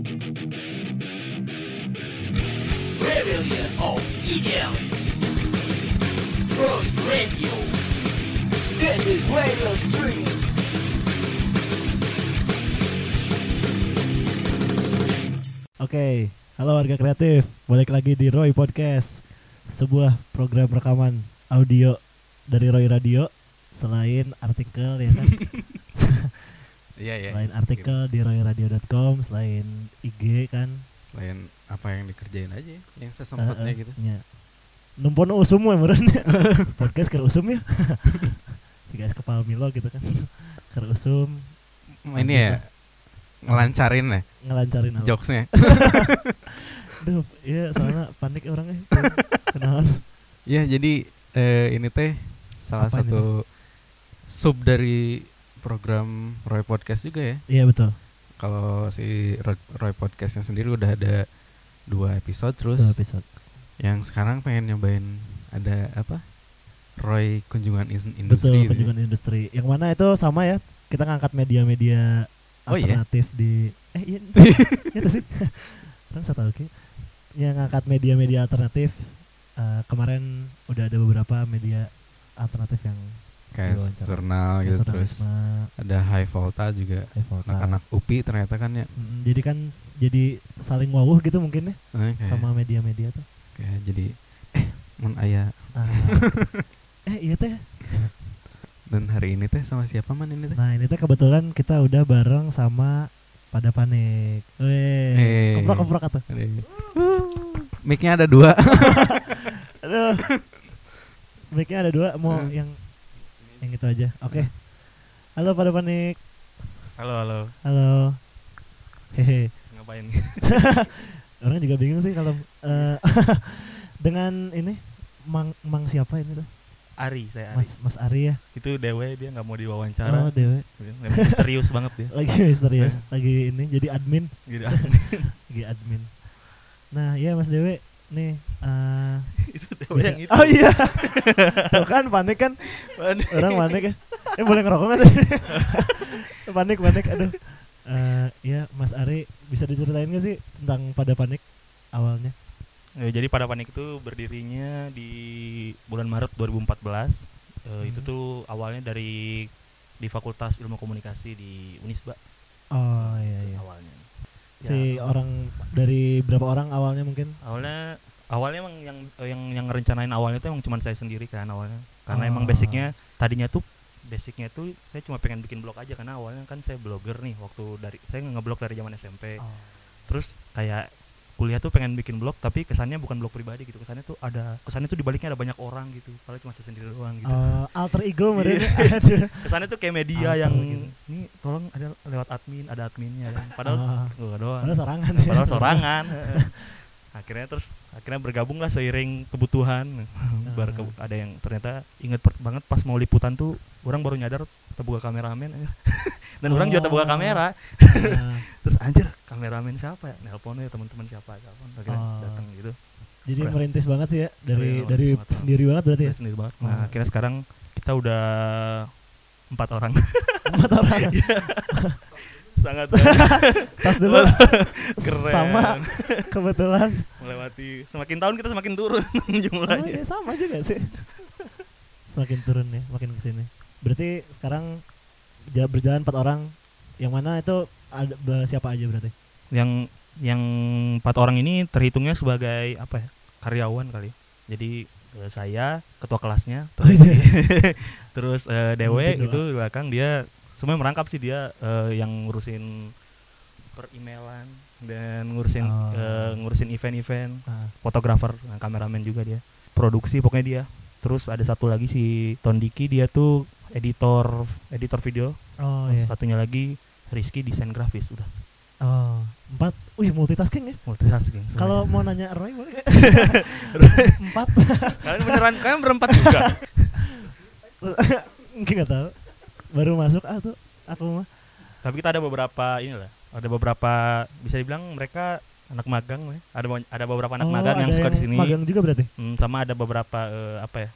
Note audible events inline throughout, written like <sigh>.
Rebellion of Ideals. Road Radio. This is Radio Stream. Oke, halo warga kreatif. Balik lagi di Roy Podcast. Sebuah program rekaman audio dari Roy Radio selain artikel ya kan. <laughs> Iya ya. selain artikel di royradio.com, selain IG kan. Selain apa yang dikerjain aja, ya, yang sesempatnya Eh, eh, gitu. nya. Numpon usum we meureun. Podcast keur usum ya. <laughs> <laughs> si guys kepala Milo gitu kan. Keur usum Ini ya ngelancarin ya ngelancarin apa. jokesnya. <laughs> Duh, iya soalnya panik orangnya. Kenalan. Iya jadi eh, ini teh salah Apa ini? satu sub dari program Roy Podcast juga ya. Iya betul. Kalau si Roy, Podcastnya sendiri udah ada dua episode terus Dua episode. yang sekarang pengen nyobain ada apa Roy kunjungan in- Betul, industri gitu ya. kunjungan industri. Yang mana itu sama ya? Kita ngangkat media-media Oh iya? alternatif di eh iya. <laughs> itu sih. <laughs> Orang saya tahu. Yang ngangkat media-media alternatif eh, kemarin udah ada beberapa media alternatif yang kayak diwawancara. jurnal gitu terus ada High Volta juga eh, anak-anak UPI ternyata kan ya Mm, jadi kan jadi saling wawuh gitu mungkin ya Eh, kayak, sama media-media tuh. kayak jadi eh mun aya Ah. <laughs> eh iya teh. dan hari ini teh sama siapa man ini teh Nah ini teh kebetulan kita udah bareng sama pada panik. Weh, Eh. keprok keprok atau? Mic-nya ada dua <laughs> Aduh. Mic-nya ada dua, mau Eh. yang yang itu aja. Oke. Halo pada panik. Halo, halo. Halo. Hehe. Ngapain? <laughs> Orang juga bingung sih kalau eh, <laughs> dengan ini Mang Mang siapa ini tuh? Ari, saya Ari. Mas Mas Ari ya. Itu Dewe dia nggak mau Oh, diwawancara. Dewe. Memang misterius <laughs> banget dia. Lagi misterius, lagi ini jadi admin, Gitu. lagi admin. Nah, iya Mas Dewe nih eh, itu <laughs> yang itu. Oh iya. Tuh kan panik kan? Panik. Orang panik ya. Eh boleh ngerokok nggak sih? <laughs> panik panik aduh. Eh ya Mas Ari bisa diceritain nggak sih tentang pada panik awalnya? Ya, jadi pada panik itu berdirinya di bulan Maret 2014. Eh, Itu Hmm. tuh awalnya dari di Fakultas Ilmu Komunikasi di Unisba Oh iya iya. awalnya. Si Ya, orang dari berapa orang awalnya mungkin? awalnya awalnya emang yang yang yang ngerencanain awalnya tuh emang cuma saya sendiri kan awalnya karena emang Oh. basicnya tadinya tuh basicnya tuh saya cuma pengen bikin blog aja karena awalnya kan saya blogger nih waktu dari saya ngeblog dari zaman SMP Oh. terus kayak kuliah tuh pengen bikin blog tapi kesannya bukan blog pribadi gitu. Kesannya tuh ada kesannya tuh dibaliknya ada banyak orang gitu. Padahal cuma saya sendiri doang gitu. Oh, alter ego mereka. Iya. <laughs> Kesannya tuh kayak media Alter yang gitu. nih tolong ada lewat admin ada adminnya. Kan padahal Oh, gua doang. Padahal sorangan. ya, padahal <laughs> sorangan. <laughs> Akhirnya terus akhirnya bergabung lah seiring kebutuhan. Baru ke- ada yang ternyata inget banget pas mau liputan tuh orang baru nyadar terbuka kameramen dan orang juga terbuka Oh. kamera Nah, <laughs> terus anjir kameramen siapa ya nelpon ya teman-teman siapa telepon akhirnya Oh. datang gitu jadi Udah. merintis banget sih ya dari Iya, dari banget, sendiri banget berarti ya. Sendiri banget nah Oh. akhirnya sekarang kita udah empat orang Empat orang. <laughs> sangat <laughs> Tas dulu. keren Sama kebetulan. melewati semakin tahun kita semakin turun Oh, jumlahnya iya, sama juga sih. Semakin turun ya, makin ke sini. Berarti sekarang berjalan empat orang. Yang mana itu ada siapa aja berarti? yang yang empat orang ini terhitungnya sebagai apa ya karyawan kali jadi eh, saya ketua kelasnya Oh, terus, iya. <laughs> terus eh, Dewe Mungkin gitu di belakang dia semuanya merangkap sih dia eh, yang ngurusin per emailan dan ngurusin Oh. eh, ngurusin event-event Ah, fotografer nah, kameramen juga dia produksi pokoknya dia terus ada satu lagi si Tondiki dia tuh editor editor video oh iya. satunya lagi Rizky desain grafis udah Oh, empat. Wih, multitasking ya. multitasking Kalau mau nanya Roy boleh <laughs> empat. kalian beneran kalian berempat juga <laughs> Mungkin nggak tahu. Baru masuk ah tuh aku mah. tapi kita ada beberapa inilah ada beberapa bisa dibilang mereka anak magang ya. ada ada beberapa anak Oh, magang yang suka di sini Magang juga berarti. Hmm, sama ada beberapa eh, apa ya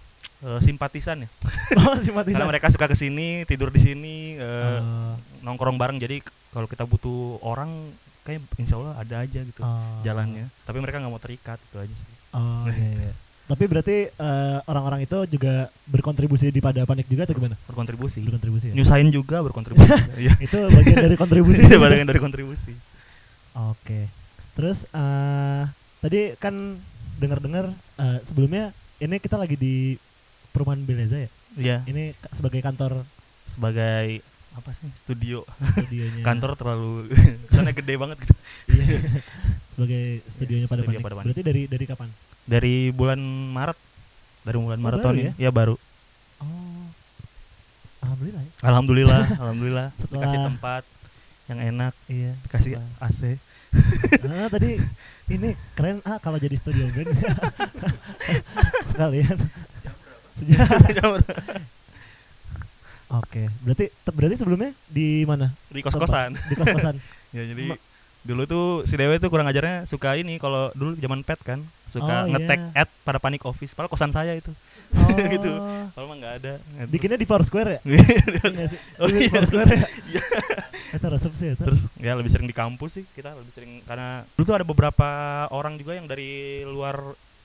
eh, simpatisan ya <laughs> Oh, simpatisan. karena mereka suka ke sini tidur di sini eh, Oh, nongkrong bareng jadi kalau kita butuh orang kayak insya Allah ada aja gitu Oh. jalannya tapi mereka nggak mau terikat itu aja sih Oh iya, iya. <laughs> Tapi berarti eh, orang-orang itu juga berkontribusi di pada panik juga atau gimana? berkontribusi Berkontribusi ya. nyusahin juga berkontribusi juga. <laughs> Iya. itu bagian dari kontribusi. itu bagian dari kontribusi Oke. Terus eh tadi kan dengar-dengar eh, sebelumnya ini kita lagi di perumahan Beleza ya. Iya Ini sebagai kantor sebagai apa sih studio studionya. <laughs> kantor terlalu <laughs> sana gede banget gitu Iya. sebagai studionya pada Studio panik. pada panik. Berarti dari dari kapan? dari bulan Maret dari bulan Oh, Maret tahun ya? ya baru Oh. Alhamdulillah ya. alhamdulillah <laughs> alhamdulillah Setelah- dikasih tempat yang enak Iya. dikasih setelah- AC Ah, tadi ini keren ah kalau jadi studio band. Sekalian. Sejak- Oke, berarti berarti sebelumnya di mana? di kos kosan Di kos-kosan. <laughs> ya jadi dulu tuh si Dewe tuh kurang ajarnya suka ini kalau dulu zaman pet kan suka Oh, ngetek iya. ad pada panik office padahal kosan saya itu Oh. <laughs> gitu kalau mah nggak ada Nah, Bikinnya di Foursquare ya? <laughs> Oh, Di iya. Foursquare ya? Itu resep sih itu. terus ya lebih sering di kampus sih kita lebih sering karena dulu tuh ada beberapa orang juga yang dari luar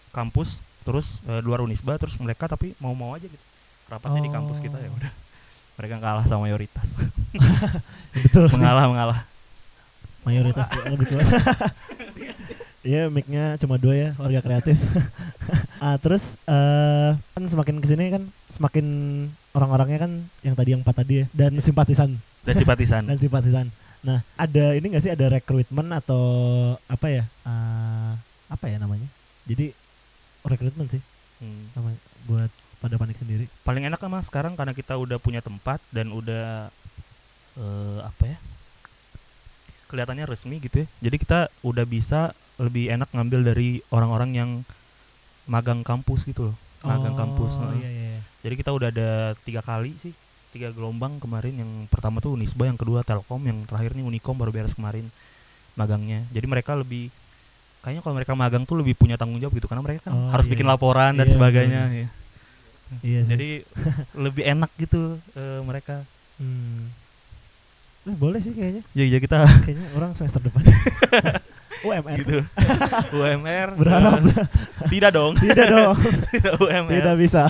kampus terus eh, luar Unisba terus mereka tapi mau-mau aja gitu rapatnya di kampus kita ya Oh. udah mereka kalah sama mayoritas <laughs> Betul sih. mengalah mengalah Mayoritas lebih tua. <laughs> Iya, mic-nya cuma dua ya, warga kreatif. <laughs> ah, terus eh kan semakin ke sini kan semakin orang-orangnya kan yang tadi yang empat tadi ya dan simpatisan dan simpatisan dan simpatisan. Nah, ada ini gak sih ada rekrutmen atau apa ya? eh, apa ya namanya? Jadi rekrutmen sih Hmm. namanya buat pada panik sendiri. paling enak kan mas sekarang karena kita udah punya tempat dan udah eh apa ya kelihatannya resmi gitu ya jadi kita udah bisa lebih enak ngambil dari orang-orang yang magang kampus gitu loh magang kampus Oh, heeh. iya, iya, iya. jadi kita udah ada tiga kali sih tiga gelombang kemarin yang pertama tuh Unisba yang kedua Telkom yang terakhir nih Unicom baru beres kemarin magangnya jadi mereka lebih kayaknya kalau mereka magang tuh lebih punya tanggung jawab gitu karena mereka kan Oh, harus iya. bikin laporan dan Iya, sebagainya betul. ya. Iya sih. jadi <laughs> lebih enak gitu eh, mereka Hmm. Nah, boleh sih kayaknya. ya ya kita <laughs> Kayaknya orang semester depan. <laughs> UMR. gitu UMR Berharap eh, tidak dong Tidak dong. tidak UMR Tidak bisa.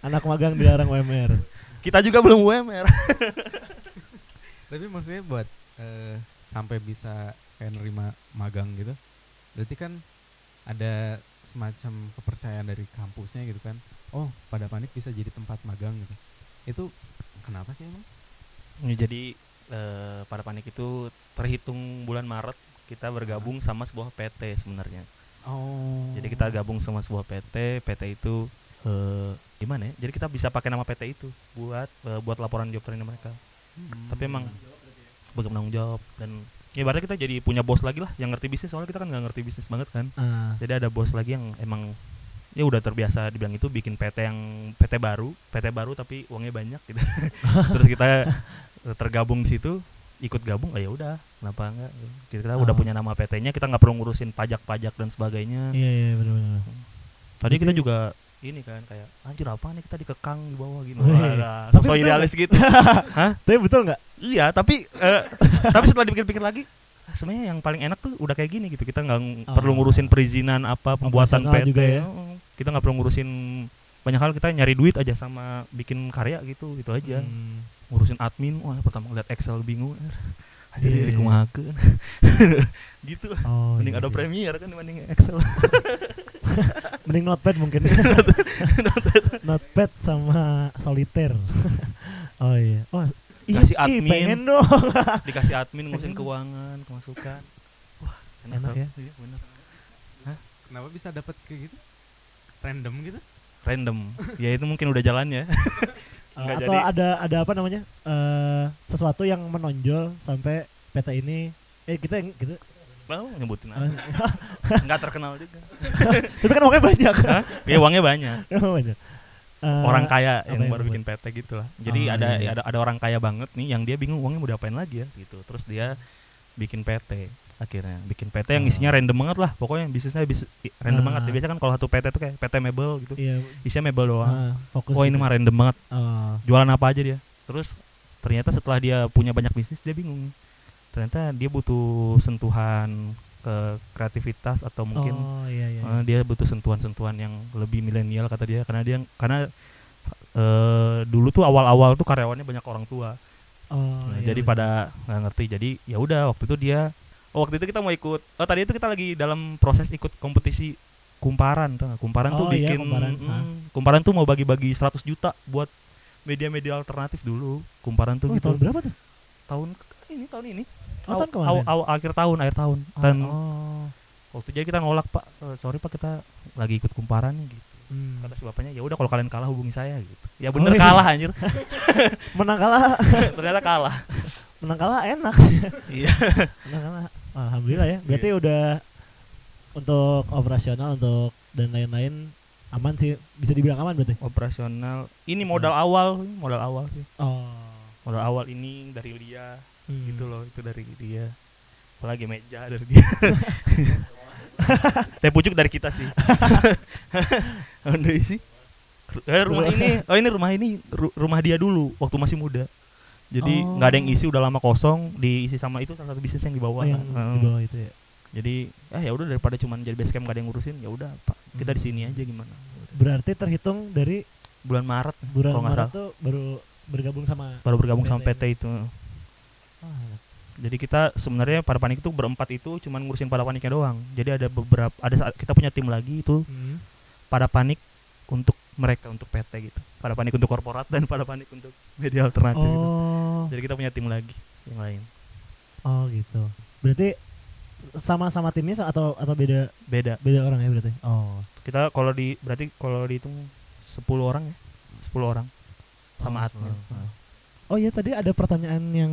Anak magang dilarang UMR. kita juga belum UMR Tapi maksudnya buat eh, sampai bisa kayak nerima magang gitu. Berarti kan ada semacam kepercayaan dari kampusnya gitu kan. Oh, pada panik bisa jadi tempat magang gitu. Itu kenapa sih emang? Ya, jadi eh, pada panik itu terhitung bulan Maret kita bergabung sama sebuah PT sebenarnya Oh. jadi kita gabung sama sebuah PT PT itu eh, gimana ya jadi kita bisa pakai nama PT itu buat eh, buat laporan job training mereka Hmm. tapi emang sebagai penanggung jawab dan ya berarti kita jadi punya bos lagi lah yang ngerti bisnis soalnya kita kan nggak ngerti bisnis banget kan. Ah, jadi ada bos lagi yang emang ya udah terbiasa dibilang itu bikin PT yang PT baru PT baru tapi uangnya banyak gitu. <laughs> Terus kita eh, tergabung di situ ikut gabung oh ya udah kenapa enggak jadi kita udah Oh. punya nama PT-nya kita nggak perlu ngurusin pajak-pajak dan sebagainya. Iya iya benar-benar. tadi kita juga ini kan kayak anjir apa nih kita dikekang di bawah gini Tapi sosok betul idealis gitu <laughs> Hah? Tapi betul nggak? iya tapi eh, <laughs> tapi setelah dipikir-pikir lagi ah, sebenarnya yang paling enak tuh udah kayak gini gitu kita nggak ng- Oh. perlu ngurusin perizinan apa pembuatan PT juga ya. Kita nggak perlu ngurusin banyak hal kita nyari duit aja sama bikin karya gitu gitu aja Hmm. ngurusin admin wah pertama lihat Excel bingung Iya, aja iya. dikumahakeun <laughs> gitu Oh, mending iya ada sih. Premiere kan dibanding Excel <laughs> Mending notepad mungkin. <laughs> notepad sama solitaire. oh iya. Oh, ih, Kasih ih, admin. pengen dong. dikasih admin ngurusin keuangan kemasukan wah Enak tau. ya? iya, bener. Kenapa bisa dapat kayak gitu? Random gitu? random ya itu mungkin udah jalannya Uh, atau jadi. ada ada apa namanya? eh sesuatu yang menonjol sampai PT ini eh kita yang gitu. mau nyebutin eh, aja <laughs> nggak terkenal juga <laughs> tapi kan uangnya banyak. Hah? ya uangnya banyak <laughs> banyak. Eh, orang kaya apa yang yang baru bikin PT gitu lah jadi Oh, ada iya, iya. ada ada orang kaya banget nih yang dia bingung uangnya mau diapain lagi ya gitu terus dia bikin PT akhirnya bikin PT yang Oh. isinya random banget lah pokoknya bisnisnya bis, random Ah. banget biasa kan kalau satu PT tuh kayak PT mebel gitu Iya. isinya mebel doang ah, fokus. oh ini gitu. mah random banget Oh, jualan apa aja dia terus ternyata setelah dia punya banyak bisnis dia bingung ternyata dia butuh sentuhan ke kreativitas atau mungkin oh iya iya. eh, dia butuh sentuhan-sentuhan yang lebih milenial kata dia karena dia karena eh, dulu tuh awal-awal tuh karyawannya banyak orang tua oh, Nah, iya, jadi bener. pada nggak ngerti jadi ya udah waktu itu dia oh, waktu itu kita mau ikut oh tadi itu kita lagi dalam proses ikut kompetisi kumparan tuh kumparan tuh Oh, iya, bikin Kumparan. mm, kumparan tuh mau bagi-bagi 100 juta buat media-media alternatif dulu kumparan tuh Oh, gitu. tahun berapa tuh? tahun ini tahun ini. Oh, tahun Aw- akhir tahun akhir tahun. Oh, dan oh. waktu itu jadi kita nolak pak. Eh, sorry pak kita lagi ikut kumparan nih gitu. Hmm. kata si bapaknya ya udah kalau kalian kalah hubungi saya gitu. Ya bener iya. kalah anjir. <laughs> Menang kalah. <laughs> Ternyata kalah. Menang kalah enak. <laughs> Iya. Menang kalah alhamdulillah ya. Berarti udah untuk operasional untuk dan lain-lain aman sih. Bisa dibilang aman berarti? Operasional. Ini modal awal modal awal sih. Oh. Modal awal ini dari dia. Hmm. gitu loh itu dari dia. Apalagi meja dari dia. <laughs> Teh pucuk dari kita sih. <laughs> Andai sih eh, rumah <laughs> ini oh ini rumah ini ru- rumah dia dulu waktu masih muda jadi Oh. nggak ada yang isi udah lama kosong diisi sama itu salah satu bisnis yang di oh, yang Heeh. di bawah itu ya jadi ah ya udah daripada cuman jadi base camp gak ada yang ngurusin ya udah pak kita di sini aja gimana berarti terhitung dari bulan Maret bulan Kalau Maret tuh baru bergabung sama baru bergabung sama PT. PT itu Ah, Jadi kita sebenarnya pada panik itu berempat itu cuman ngurusin pada paniknya doang. Jadi ada beberapa ada saat kita punya tim lagi itu hmm. pada panik untuk mereka untuk PT gitu. Pada panik untuk korporat dan pada panik untuk media alternatif gitu. oh Jadi kita punya tim lagi yang lain. oh gitu berarti sama-sama timnya atau atau beda Beda. beda orang ya berarti oh Kita kalau di berarti kalau dihitung 10 orang ya. 10 orang Oh, sama admin. 10 orang. oh iya tadi ada pertanyaan yang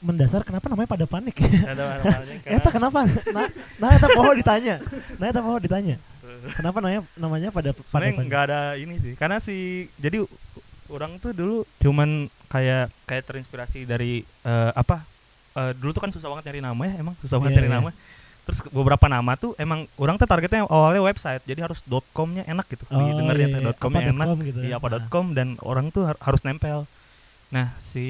mendasar kenapa namanya pada panik ya Ada <laughs> Eta kenapa? Nah, nah eta poho ditanya. Nah eta poho ditanya. Kenapa namanya namanya pada pada Sebenarnya panik? nggak ada ini sih. Karena si jadi orang tuh dulu cuman kayak kayak terinspirasi dari eh, apa? eh, dulu tuh kan susah banget nyari nama ya, emang susah banget Iya, nyari iya. nama. Terus beberapa nama tuh emang orang tuh targetnya awalnya website, jadi harus .com-nya enak gitu. Oh, Didengar iya, ya iya. .com-nya Apa enak. .com gitu. Iya, apa Nah. .com dan orang tuh har- harus nempel. Nah, si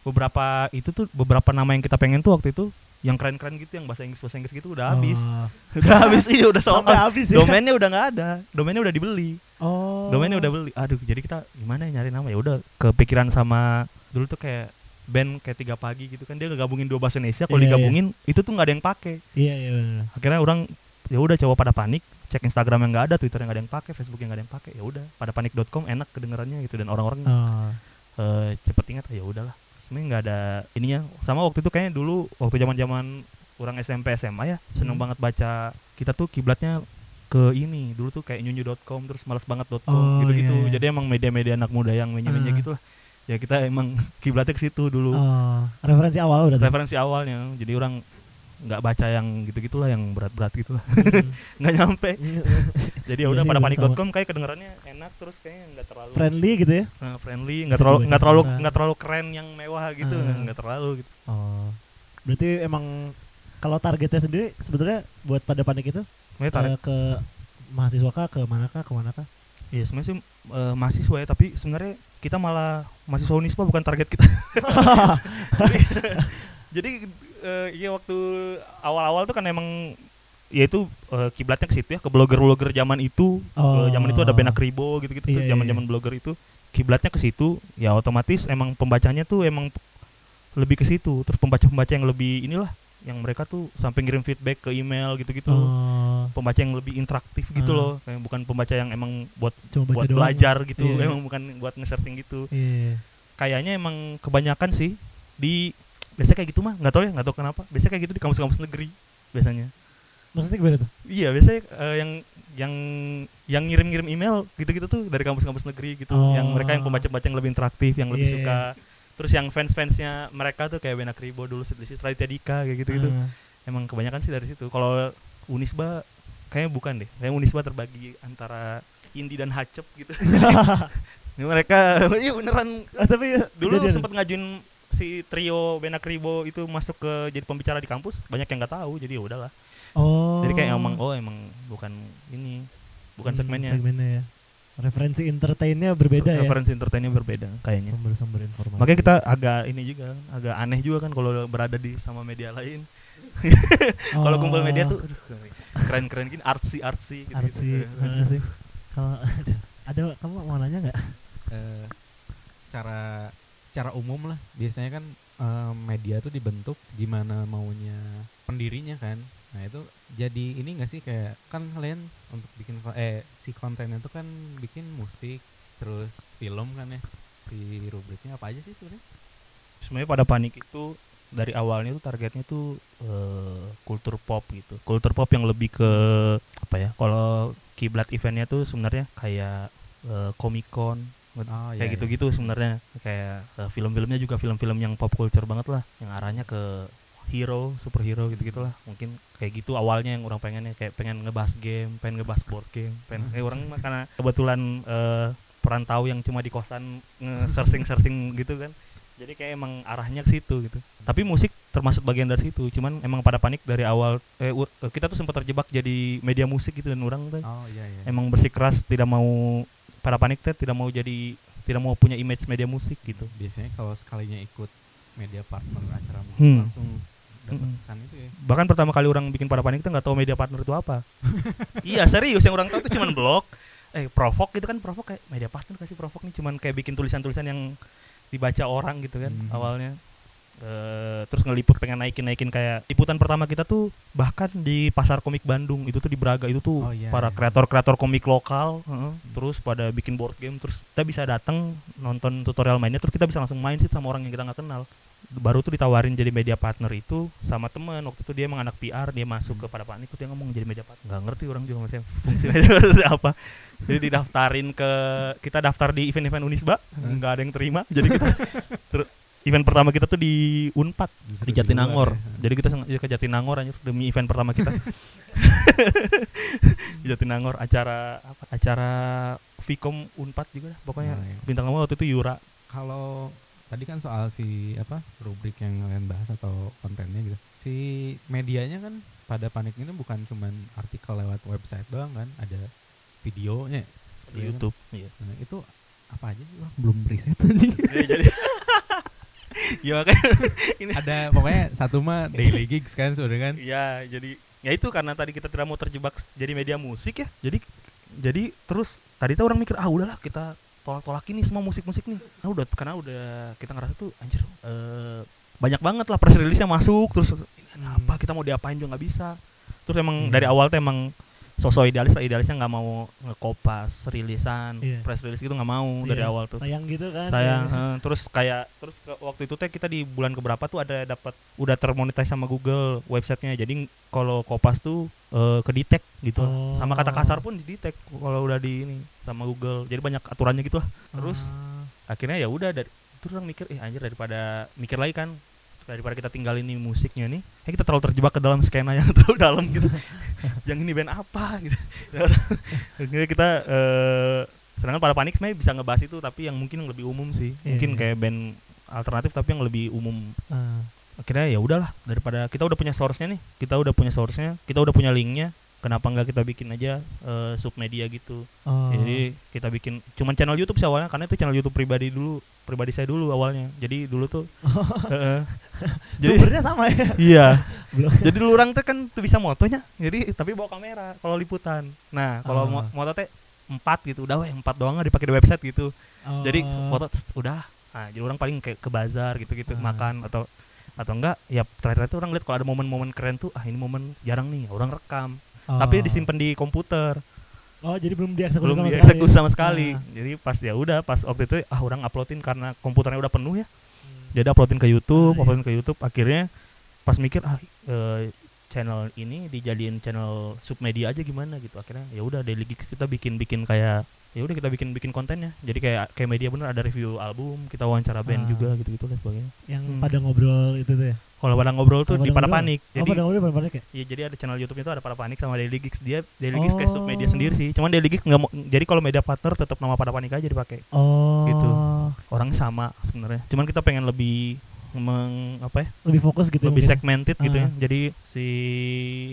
beberapa itu tuh beberapa nama yang kita pengen tuh waktu itu yang keren-keren gitu yang bahasa Inggris bahasa Inggris gitu udah habis. Oh. <laughs> udah habis iya udah sold Sampai out. habis ya. Domainnya udah nggak ada. Domainnya udah dibeli. Oh. Domainnya udah beli. Aduh, jadi kita gimana ya nyari nama ya udah kepikiran sama dulu tuh kayak band kayak tiga pagi gitu kan dia ngegabungin dua bahasa Indonesia kalau Iya, iya. digabungin itu tuh nggak ada yang pakai Iya iya benar. akhirnya orang ya udah coba pada panik cek Instagram yang nggak ada Twitter yang nggak ada yang pakai Facebook yang nggak ada yang pakai ya udah pada panik.com enak kedengarannya gitu dan orang-orang Oh. eh, cepet ingat ya udahlah sebenarnya nggak ada ininya sama waktu itu kayaknya dulu waktu zaman zaman orang SMP SMA ya seneng Hmm. banget baca kita tuh kiblatnya ke ini dulu tuh kayak nyunyu.com terus males banget.com Oh, gitu-gitu iya, iya. jadi emang media-media anak muda yang menye-menye Ah. gitu lah ya kita emang <laughs> kiblatnya ke situ dulu Oh. Referensi awal udah. tuh. referensi awalnya jadi orang nggak baca yang gitu-gitulah yang berat-berat gitu lah Hmm. <laughs> nggak nyampe jadi ya Iya udah sih, pada panik.com kayak kedengarannya enak terus kayaknya nggak terlalu Friendly gitu ya. Nah, friendly nggak terlalu nggak terlalu nggak terlalu keren yang mewah gitu Ah. nggak terlalu gitu Oh. Berarti emang kalau targetnya sendiri sebetulnya buat pada panik itu tarik eh, ke mahasiswa kah ke manakah ke manakah? ya sebenarnya sih eh, mahasiswa ya tapi sebenarnya kita malah mahasiswa Unisba bukan target kita <laughs> <laughs> jadi, jadi eh, ya waktu awal-awal tuh kan emang ya itu eh, kiblatnya ke situ ya ke blogger-blogger zaman itu Oh. Eh, zaman itu ada Benak Ribo gitu-gitu tuh Iya, iya, zaman-zaman blogger itu kiblatnya ke situ ya otomatis emang pembacanya tuh emang lebih ke situ terus pembaca-pembaca yang lebih inilah yang mereka tuh sampai ngirim feedback ke email gitu-gitu Oh. pembaca yang lebih interaktif gitu Ah. loh kayak bukan pembaca yang emang buat Cuma baca buat doang. belajar gitu Iya. emang bukan buat nge-searching gitu Iya. kayaknya emang kebanyakan sih di biasanya kayak gitu mah nggak tahu ya nggak tahu kenapa biasanya kayak gitu di kampus-kampus negeri biasanya Maksudnya gimana tuh? iya biasanya eh, yang yang yang ngirim-ngirim email gitu-gitu tuh dari kampus-kampus negeri gitu Oh. yang mereka yang pembaca-pembaca yang lebih interaktif yang lebih Iya. suka terus yang fans-fansnya mereka tuh kayak Benak Ribo dulu Sidlisi Raditya Dika kayak gitu-gitu Ah. emang kebanyakan sih dari situ kalau Unisba kayaknya bukan deh kayak Unisba terbagi antara Indi dan Hacep gitu Ini <laughs> mereka <laughs> iya beneran Ah, tapi dulu kejadian. sempat ngajuin si trio Benak Ribo itu masuk ke jadi pembicara di kampus banyak yang nggak tahu jadi ya udahlah. Oh. jadi kayak emang oh emang bukan ini bukan Hmm, segmennya. Segmennya ya. referensi entertainnya berbeda ya. Referensi entertainnya berbeda kayaknya. Sumber-sumber informasi. Makanya kita agak ini juga agak aneh juga kan kalau berada di sama media lain. <laughs> Kalau Oh, kumpul media tuh aduh, keren-keren gini artsy artsy gitu, artsy mana sih. Kalau <laughs> ada, kamu mau nanya nggak? Eh, secara secara umum lah. Biasanya kan eh, media tuh dibentuk gimana maunya pendirinya kan. Nah itu jadi ini gak sih kayak kan kalian untuk bikin eh si kontennya itu kan bikin musik terus film kan ya. Si rubriknya apa aja sih sebenarnya? Sebenarnya pada panik itu dari awalnya tuh targetnya tuh eh, kultur pop gitu. Kultur pop yang lebih ke apa ya kalau kiblat eventnya tuh sebenarnya kayak eh, Comic Con oh, kayak gitu-gitu sebenarnya. Kayak eh, film-filmnya juga film-film yang pop culture banget lah yang arahnya ke hero superhero gitu gitulah mungkin kayak gitu awalnya yang orang pengennya kayak pengen ngebahas game pengen ngebahas board game pengen eh, orang mah karena kebetulan eh, perantau yang cuma di kosan nge-searching searching <laughs> gitu kan. Jadi kayak emang arahnya ke situ gitu. Tapi musik termasuk bagian dari situ cuman emang pada panik dari awal eh, eh, kita tuh sempat terjebak jadi media musik gitu dan orang tuh. Oh iya iya. Emang bersikeras tidak mau pada panik teh tidak mau jadi tidak mau punya image media musik gitu. Biasanya kalau sekalinya ikut media partner acara musik Hmm. langsung dapat kesan itu ya. Bahkan pertama kali orang bikin pada panik tuh nggak tahu media partner itu apa. <laughs> Iya serius yang orang tahu tuh cuman blog. Eh provok gitu kan provok kayak media partner kasih provok nih? Cuman kayak bikin tulisan-tulisan yang dibaca orang gitu kan Mhm. awalnya Eh, terus ngeliput pengen naikin naikin kayak liputan pertama kita tuh bahkan di pasar komik Bandung itu tuh di Braga itu tuh Oh, iya, para iya. kreator-kreator komik lokal heeh. terus pada bikin board game terus kita bisa datang nonton tutorial mainnya terus kita bisa langsung main sih sama orang yang kita nggak kenal baru tuh ditawarin jadi media partner itu sama temen waktu itu dia emang anak PR dia masuk ke pada panik tuh dia ngomong jadi media partner nggak ngerti orang juga maksudnya fungsi <laughs> media partner apa jadi didaftarin ke kita daftar di event-event Unisba Hmm. nggak ada yang terima jadi kita <laughs> ter- event pertama kita tuh di Unpad Justru di Jatinangor. ya. jadi kita seng- ke Jatinangor anjir demi event pertama kita. <laughs> Di Jatinangor acara apa acara Vcom Unpad juga dah, pokoknya. Nah, iya. bintang tamu waktu itu Yura. Kalau tadi kan soal si apa rubrik yang kalian bahas atau kontennya gitu. Si medianya kan pada panik ini bukan cuman artikel lewat website doang kan ada videonya. Di Iya kan? YouTube iya. Nah, itu apa aja Orang belum riset anjing. Jadi- <laughs> <laughs> jadi ya makanya ada pokoknya satu mah daily gigs kan sebenarnya kan? Ya jadi ya itu karena tadi kita tidak mau terjebak jadi media musik ya. Jadi jadi terus tadi tuh orang mikir ah udahlah kita tolak-tolak ini semua musik-musik nih. Nah udah karena udah kita ngerasa tuh anjir eh, banyak banget lah press release-nya masuk terus ini apa kita mau diapain juga nggak bisa. Terus emang Hmm. dari awal tuh emang sosok idealis lah idealisnya nggak mau ngekopas rilisan Iya. press release gitu nggak mau dari Iya, awal tuh. Sayang gitu kan sayang ya. eh, terus kayak terus ke- waktu itu teh kita di bulan keberapa tuh ada dapat udah termonetize sama Google websitenya. Jadi kalau kopas tuh eh, ke detect gitu. Oh. sama kata kasar pun di detect kalau udah di ini sama Google. Jadi banyak aturannya gitu lah. Terus Ah, akhirnya ya udah dari terus orang mikir eh anjir daripada mikir lagi kan daripada kita tinggalin nih musiknya nih. Eh kita terlalu terjebak ke dalam skena yang <laughs> terlalu dalam gitu yang ini band apa gitu <laughs> kita eh sedangkan pada panik sebenarnya bisa ngebahas itu tapi yang mungkin yang lebih umum sih Iya, mungkin iya. kayak band alternatif tapi yang lebih umum ah. akhirnya ya udahlah daripada kita udah punya source-nya nih kita udah punya source-nya kita udah punya linknya kenapa nggak kita bikin aja eh, submedia gitu Oh. jadi kita bikin cuman channel YouTube sih awalnya karena itu channel YouTube pribadi dulu pribadi saya dulu awalnya jadi dulu tuh <laughs> heeh. <laughs> jadi sumbernya sama ya <laughs> iya jadi dulu orang tuh kan tuh bisa motonya jadi tapi bawa kamera kalau liputan nah kalau Oh. mo- moto teh empat gitu udah weh empat doang dipakai di website gitu Oh. jadi foto udah nah jadi orang paling kayak ke bazar gitu-gitu Ah. makan atau atau enggak ya terakhir itu orang lihat kalau ada momen-momen keren tuh ah ini momen jarang nih orang rekam Oh. tapi disimpan di komputer oh jadi belum dieksekusi belum sama dieksekusi sekali sama sekali Ah. jadi pas ya udah pas waktu itu ah orang uploadin karena komputernya udah penuh ya Hmm. jadi uploadin ke YouTube Ah, iya. uploadin ke YouTube akhirnya pas mikir ah eh, channel ini dijadiin channel submedia aja gimana gitu akhirnya ya udah gigs kita bikin bikin kayak ya udah kita bikin bikin kontennya. Jadi kayak kayak media bener ada review album kita wawancara band Ah. juga gitu gitu dan sebagainya. Yang Hmm. pada ngobrol itu tuh ya? Kalau pada ngobrol tuh Oh, di pada panik. Oh jadi pada ngobrol pada panik ya? Ya jadi ada channel YouTube itu ada pada panik sama daily gigs dia daily gigs kayak Oh. submedia sendiri sih. Cuman daily gigs nggak mau jadi kalau media partner tetap nama pada panik aja dipakai. Oh. Gitu. orang sama sebenarnya. Cuman kita pengen lebih meng apa ya lebih fokus gitu lebih mungkin. segmented gitu ya Ah. jadi si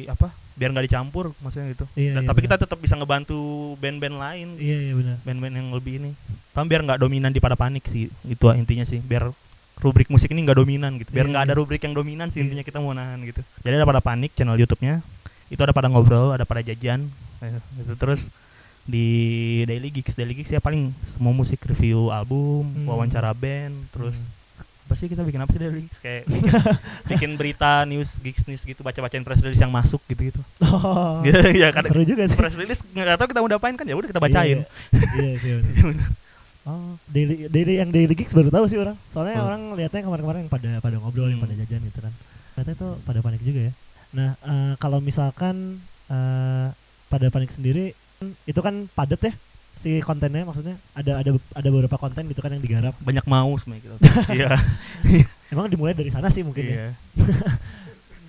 apa biar nggak dicampur maksudnya gitu Iya, Dan- iya, tapi benar. kita tetap bisa ngebantu band-band lain iya iya benar band-band yang lebih ini tapi biar nggak dominan di pada panik sih itu intinya sih biar rubrik musik ini nggak dominan gitu biar Iya, nggak iya. ada rubrik yang dominan sih Iya. intinya kita mau nahan gitu jadi ada pada panik channel YouTube-nya itu ada pada ngobrol ada pada jajan eh, itu terus di Daily Gigs Daily Gigs ya paling semua musik review album Hmm. wawancara band terus Hmm. Apa sih kita bikin apa sih Gigs kayak bikin, <laughs> bikin berita news gigs news gitu baca bacain press release yang masuk gitu gitu oh, gitu <laughs> ya kadang seru juga sih press release nggak tahu kita mau diapain kan ya udah kita bacain Iya, iya, iya sih benar. <laughs> Oh, daily daily yang daily gigs baru tahu sih orang. Soalnya Oh. orang lihatnya kemarin-kemarin yang pada pada ngobrol yang Hmm. pada jajan gitu kan. Ternyata itu pada panik juga ya. Nah, eh, kalau misalkan eh, pada panik sendiri itu kan padat ya si kontennya maksudnya ada ada ada beberapa konten gitu kan yang digarap. banyak mau sebenarnya gitu <laughs> iya Emang dimulai dari sana sih mungkin ya. iya <laughs>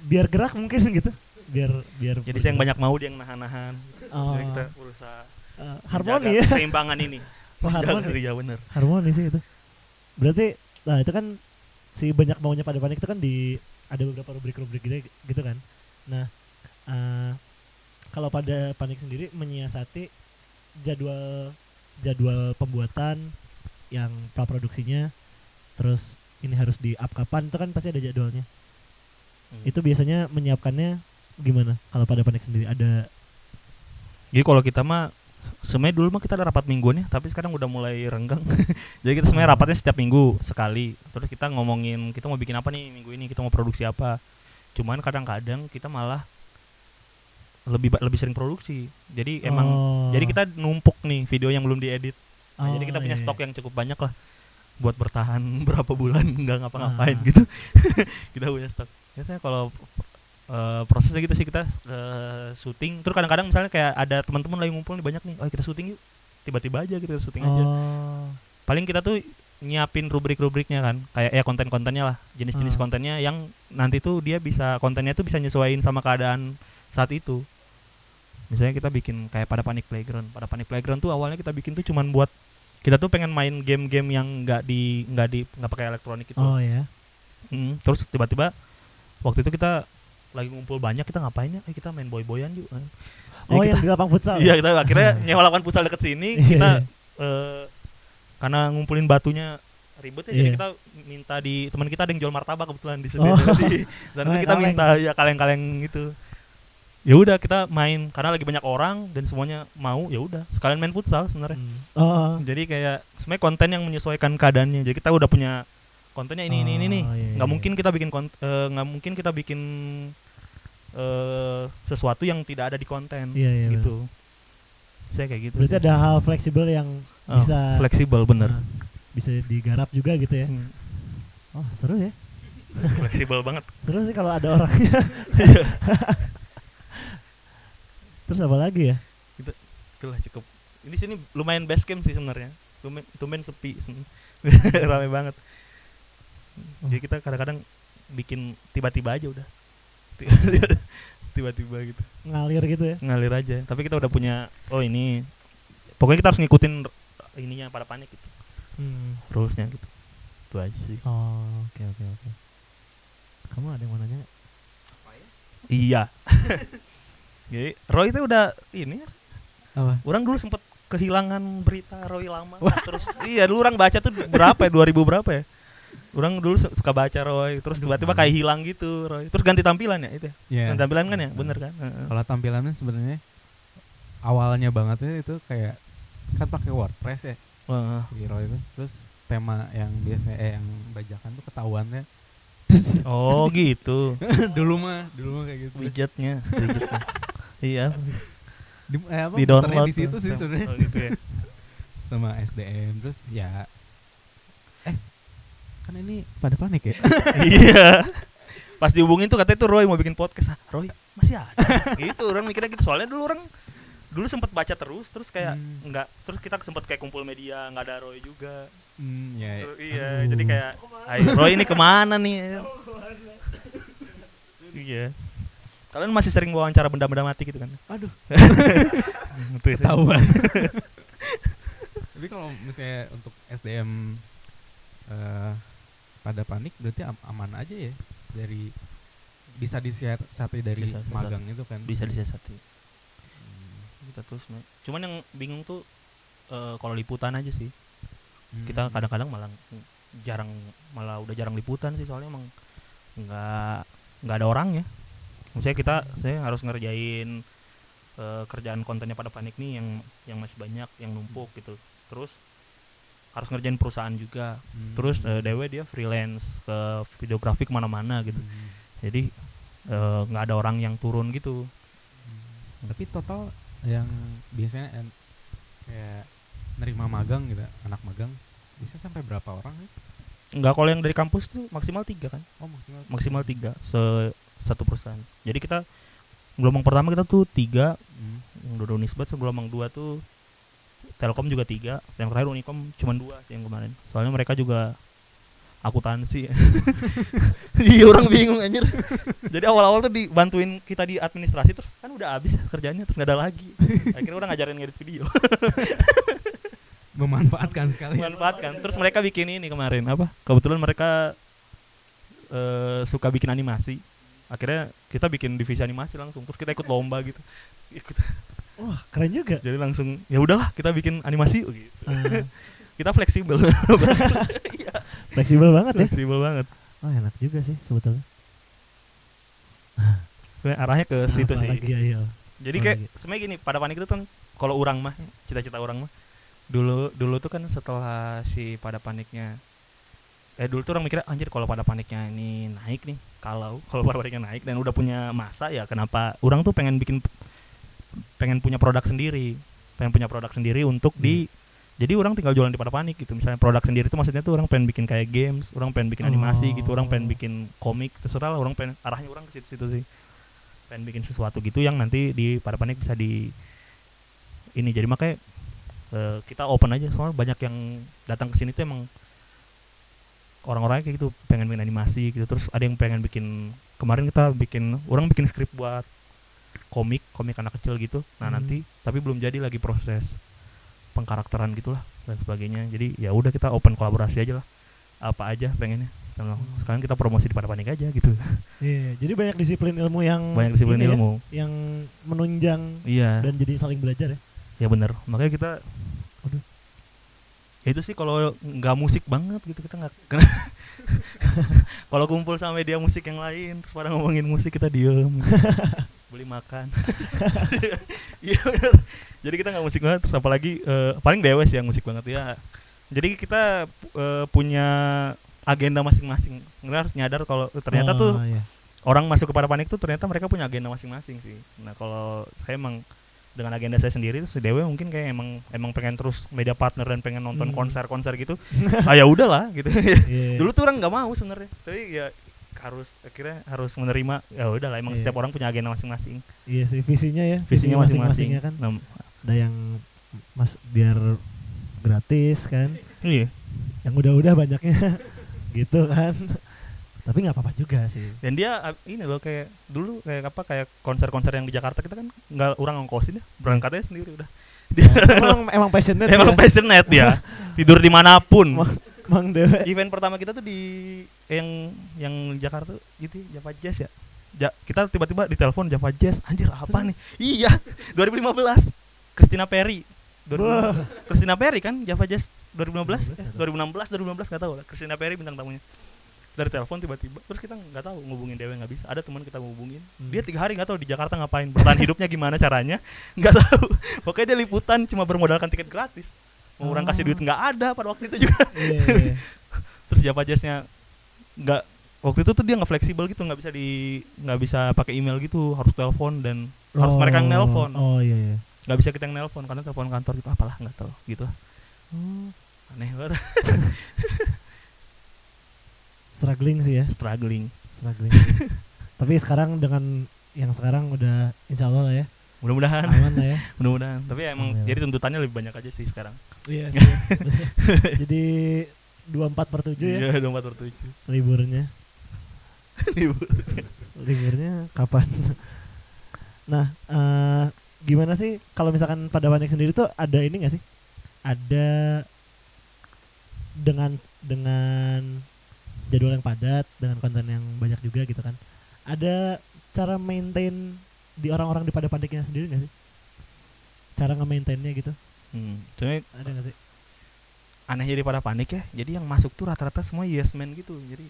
Biar gerak mungkin gitu. Biar biar jadi saya yang banyak mau dia yang nahan-nahan Oh, jadi kita berusaha eh, harmoni ya. keseimbangan ini <laughs> Oh, harmoni. iya bener harmoni sih itu berarti nah itu kan si banyak maunya pada panik itu kan di ada beberapa rubrik-rubrik gitu gitu kan nah eh, kalau pada panik sendiri menyiasati jadwal jadwal pembuatan yang praproduksinya terus ini harus di up kapan itu kan pasti ada jadwalnya. Hmm. itu biasanya menyiapkannya gimana kalau pada panik sendiri? Ada jadi kalau kita mah sebenarnya dulu mah kita ada rapat mingguan ya tapi sekarang udah mulai renggang. <laughs> Jadi kita sebenarnya rapatnya setiap minggu sekali. Terus kita ngomongin kita mau bikin apa nih minggu ini kita mau produksi apa. Cuman kadang-kadang kita malah lebih lebih sering produksi jadi emang Oh. jadi kita numpuk nih video yang belum diedit Nah, jadi Oh, kita punya iya, stok iya. yang cukup banyak lah buat bertahan <laughs> berapa bulan nggak ngapa-ngapain Ah. gitu. <laughs> kita punya stok. Biasanya kalau eh, prosesnya gitu sih kita eh, syuting terus kadang-kadang misalnya kayak ada teman-teman lagi ngumpul nih banyak nih, oh kita syuting yuk. Tiba-tiba aja gitu kita syuting aja. oh Paling kita tuh nyiapin rubrik-rubriknya kan, kayak ya konten-kontennya lah, jenis-jenis Ah. kontennya yang nanti tuh dia bisa kontennya tuh bisa nyesuaiin sama keadaan saat itu. Misalnya kita bikin kayak pada Panic Playground. Pada Panic Playground tuh awalnya kita bikin tuh cuman buat kita tuh pengen main game-game yang nggak di nggak di nggak pakai elektronik itu. oh ya Hmm, terus tiba-tiba waktu itu kita lagi ngumpul banyak kita ngapain ya? Eh kita main boy-boyan yuk. Oh kita- yang di lapang futsal Iya kita akhirnya <laughs> nyewa lapangan futsal deket sini Iya, kita eh, karena ngumpulin batunya ribet ya jadi Iya. kita minta di teman kita ada yang jual martabak kebetulan di sini Oh. di sana tuh kita minta ya kaleng-kaleng gitu ya udah kita main karena lagi banyak orang dan semuanya mau ya udah sekalian main futsal sebenarnya Hmm. oh jadi kayak sebenarnya konten yang menyesuaikan keadaannya jadi kita udah punya kontennya ini ini ini nih Oh, iya, nggak iya. mungkin kita bikin kont- eh, nggak mungkin kita bikin eh sesuatu yang tidak ada di konten Iya, iya, gitu saya kayak gitu Berarti sih. ada hal fleksibel yang Oh, bisa fleksibel bener nah, bisa digarap juga gitu ya. Hmm, Oh, seru ya. <laughs> fleksibel banget Seru sih kalau ada orangnya. <laughs> Terus apa lagi ya? itulah cukup ini sini lumayan base camp sih sebenarnya tumben, tumben sepi <laughs> rame banget jadi kita kadang-kadang bikin tiba-tiba aja udah <laughs> tiba-tiba gitu Ngalir gitu ya. ngalir aja tapi kita udah punya oh ini pokoknya kita harus ngikutin ininya pada panik gitu Hmm. rulesnya gitu itu aja sih Oh, oke oke oke. Kamu ada yang mau nanya? nggak? iya <laughs> jadi Roy itu udah ini Apa? orang dulu sempet kehilangan berita Roy lama terus iya dulu orang baca tuh berapa ya 2000 berapa ya orang dulu su- suka baca Roy terus tiba-tiba kayak hilang gitu Roy terus ganti tampilan ya itu ya? Iya. ganti tampilan kan ya bener kan. Kalau tampilannya sebenarnya awalnya bangetnya itu kayak kan pakai WordPress ya Wah. si Roy itu. Terus tema yang biasanya eh, yang bajakan tuh ketahuannya. oh gitu <laughs> dulu mah, dulu mah kayak gitu. Widgetnya widgetnya iya. Di, eh, apa, di download di situ sih tuh. sebenarnya. oh, gitu ya. Sama SDM terus ya eh kan ini pada panik ya? <laughs> Iya. Pas dihubungin tuh katanya tuh Roy mau bikin podcast. Ah, Roy masih ada? Gitu orang mikirnya gitu. Soalnya dulu orang dulu sempat baca terus terus kayak Hmm. nggak terus kita sempat kayak kumpul media nggak ada Roy juga. Hmm, ya Terus, iya aduh. jadi kayak Roy ini ke mana nih? <laughs> Iya kalian masih sering wawancara benda-benda mati gitu kan? Aduh. <laughs> Ketahuan. <laughs> Tapi kalau misalnya untuk SDM eh pada panik berarti am- aman aja ya? Dari bisa disiasati dari Bisa, bisa. magang itu kan? Bisa disiasati. Hmm. kita terus cuman yang bingung tuh eh, kalau liputan aja sih. Hmm. kita kadang-kadang malah jarang malah udah jarang liputan sih soalnya emang nggak nggak ada orangnya maksudnya kita saya harus ngerjain eh, kerjaan kontennya pada panik nih yang yang masih banyak yang numpuk gitu terus harus ngerjain perusahaan juga Hmm. terus eh, Dewe dia freelance ke videografi ke mana-mana gitu Hmm. jadi eh, nggak ada orang yang turun gitu Hmm. Tapi total yang biasanya en- kayak nerima magang gitu, anak magang bisa sampai berapa orang sih? nggak kalau yang dari kampus tuh maksimal tiga kan Oh maksimal. maksimal tiga se satu perusahaan jadi kita gelombang pertama kita tuh tiga. Hmm. yang dua Unisbat gelombang dua tuh Telkom juga tiga. Yang terakhir Unicom cuma dua sih yang kemarin. Soalnya mereka juga akuntansi. <laughs> Iya orang bingung anjir. <laughs> Jadi awal-awal tuh dibantuin kita di administrasi terus kan udah habis ya kerjanya terus nggak ada lagi. Akhirnya orang ngajarin ngedit video. <laughs> Memanfaatkan sekali. manfaatkan terus mereka bikin ini kemarin apa? Kebetulan mereka eh, suka bikin animasi akhirnya kita bikin divisi animasi langsung terus kita ikut lomba gitu ikut Wah, keren juga. jadi langsung ya udahlah kita bikin animasi oh gitu. Ah, <laughs> kita fleksibel <laughs> Iya, fleksibel banget ya. fleksibel banget Oh, enak juga sih sebetulnya. Kayak arahnya ke situ Apa sih lagi, ayo. jadi Oh, kayak gitu. sebenarnya gini pada panik itu kan kalau orang mah cita-cita orang mah dulu dulu tuh kan setelah si pada paniknya eh dulu tuh orang mikirnya anjir kalau pada paniknya ini naik nih kalau kalau pada paniknya naik dan udah punya masa ya kenapa orang tuh pengen bikin pengen punya produk sendiri pengen punya produk sendiri untuk di jadi orang tinggal jualan di pada panik gitu. Misalnya produk sendiri itu maksudnya tuh orang pengen bikin kayak games orang pengen bikin animasi gitu orang pengen Oh. bikin komik terserah lah orang pengen arahnya orang ke situ-situ sih. Pengen bikin sesuatu gitu yang nanti di pada panik bisa di ini. Jadi makanya eh, kita open aja soalnya banyak yang datang ke sini tuh emang orang-orangnya kayak gitu pengen bikin animasi gitu. Terus ada yang pengen bikin kemarin kita bikin orang bikin skrip buat komik komik anak kecil gitu. Nah Hmm. nanti tapi belum jadi lagi proses pengkarakteran gitulah dan sebagainya. Jadi ya udah kita open kolaborasi aja lah. Apa aja pengennya. Kalau sekarang kita promosi di pada panik aja gitu. Iya, jadi banyak disiplin ilmu yang banyak disiplin ya, ilmu. yang menunjang iya. dan jadi saling belajar ya. ya benar makanya kita. Ya itu sih kalau nggak musik banget gitu kita nggak <laughs> kalau kumpul sama media musik yang lain terus pada ngomongin musik kita diem <laughs> beli makan. <laughs> Iya jadi kita nggak musik banget terus apalagi eh, paling dewes yang musik banget ya. Jadi kita eh, punya agenda masing-masing. Kita harus nyadar kalau ternyata Oh, tuh iya. orang masuk kepada panik tuh ternyata mereka punya agenda masing-masing sih. Nah kalau saya emang dengan agenda saya sendiri si Dewe mungkin kayak emang emang pengen terus media partner dan pengen nonton Hmm. konser-konser gitu. <laughs> ah ya udahlah gitu. Iya. <laughs> Dulu tuh orang nggak mau sebenarnya, tapi ya harus akhirnya harus menerima ya udahlah emang Iya. setiap orang punya agenda masing-masing Iya sih visinya ya. visinya masing-masing ya kan. Nah, Ada yang mas biar gratis kan. iya Yang udah-udah banyaknya <laughs> gitu kan. Tapi nggak apa-apa juga sih. dan dia ah, ini loh kayak dulu kayak apa kayak konser-konser yang di Jakarta kita kan nggak orang ngongkosin ya berangkatnya sendiri udah dia emang emang passionate <laughs> emang ya. passionate dia tidur di mana pun Emang- Emang dewe. event pertama kita tuh di yang yang Jakarta gitu ya, Java Jazz ya. Ja, kita tiba-tiba ditelepon Java Jazz. Anjir, apa nih? Iya, <laughs> 2015. Christina Perry. 2015. Christina Perry kan Java Jazz 2015, eh, 2016, 2015 nggak tahu lah. Christina Perry bintang tamunya. Dari telepon tiba-tiba, terus kita nggak tahu ngubungin Dewe nggak bisa. Ada teman kita ngubungin, Hmm. dia tiga hari nggak tahu di Jakarta ngapain, bertahan hidupnya gimana caranya, <laughs> nggak tahu. Pokoknya dia liputan cuma bermodalkan tiket gratis. Mau orang kasih Oh. duit nggak ada pada waktu itu juga Iya, iya. <laughs> terus Java Jazz-nya nggak waktu itu tuh dia nggak fleksibel gitu nggak bisa di nggak bisa pakai email gitu harus telepon dan harus mereka yang nelpon Oh iya iya. nggak bisa kita yang nelpon karena telepon kantor gitu apalah nggak tahu gitu Oh, aneh banget <laughs> struggling sih ya, struggling struggling. <laughs> Tapi sekarang dengan yang sekarang udah insya Allah lah ya, mudah-mudahan aman lah ya. <laughs> mudah-mudahan tapi ya emang jadi tuntutannya lebih banyak aja sih sekarang Iya <laughs> sih. Jadi 24 per 7 ya iya dua empat tujuh liburnya. Liburnya kapan? Nah, eh, gimana sih kalau misalkan pada banyak sendiri tuh ada ini gak sih? Ada dengan dengan jadwal yang padat dengan konten yang banyak juga gitu kan ada cara maintain di orang-orang di pada paniknya sendiri nggak sih cara nge-maintainnya gitu Hmm. Cuma ada nggak sih anehnya daripada panik ya. Jadi yang masuk tuh rata-rata semua yes man gitu. Jadi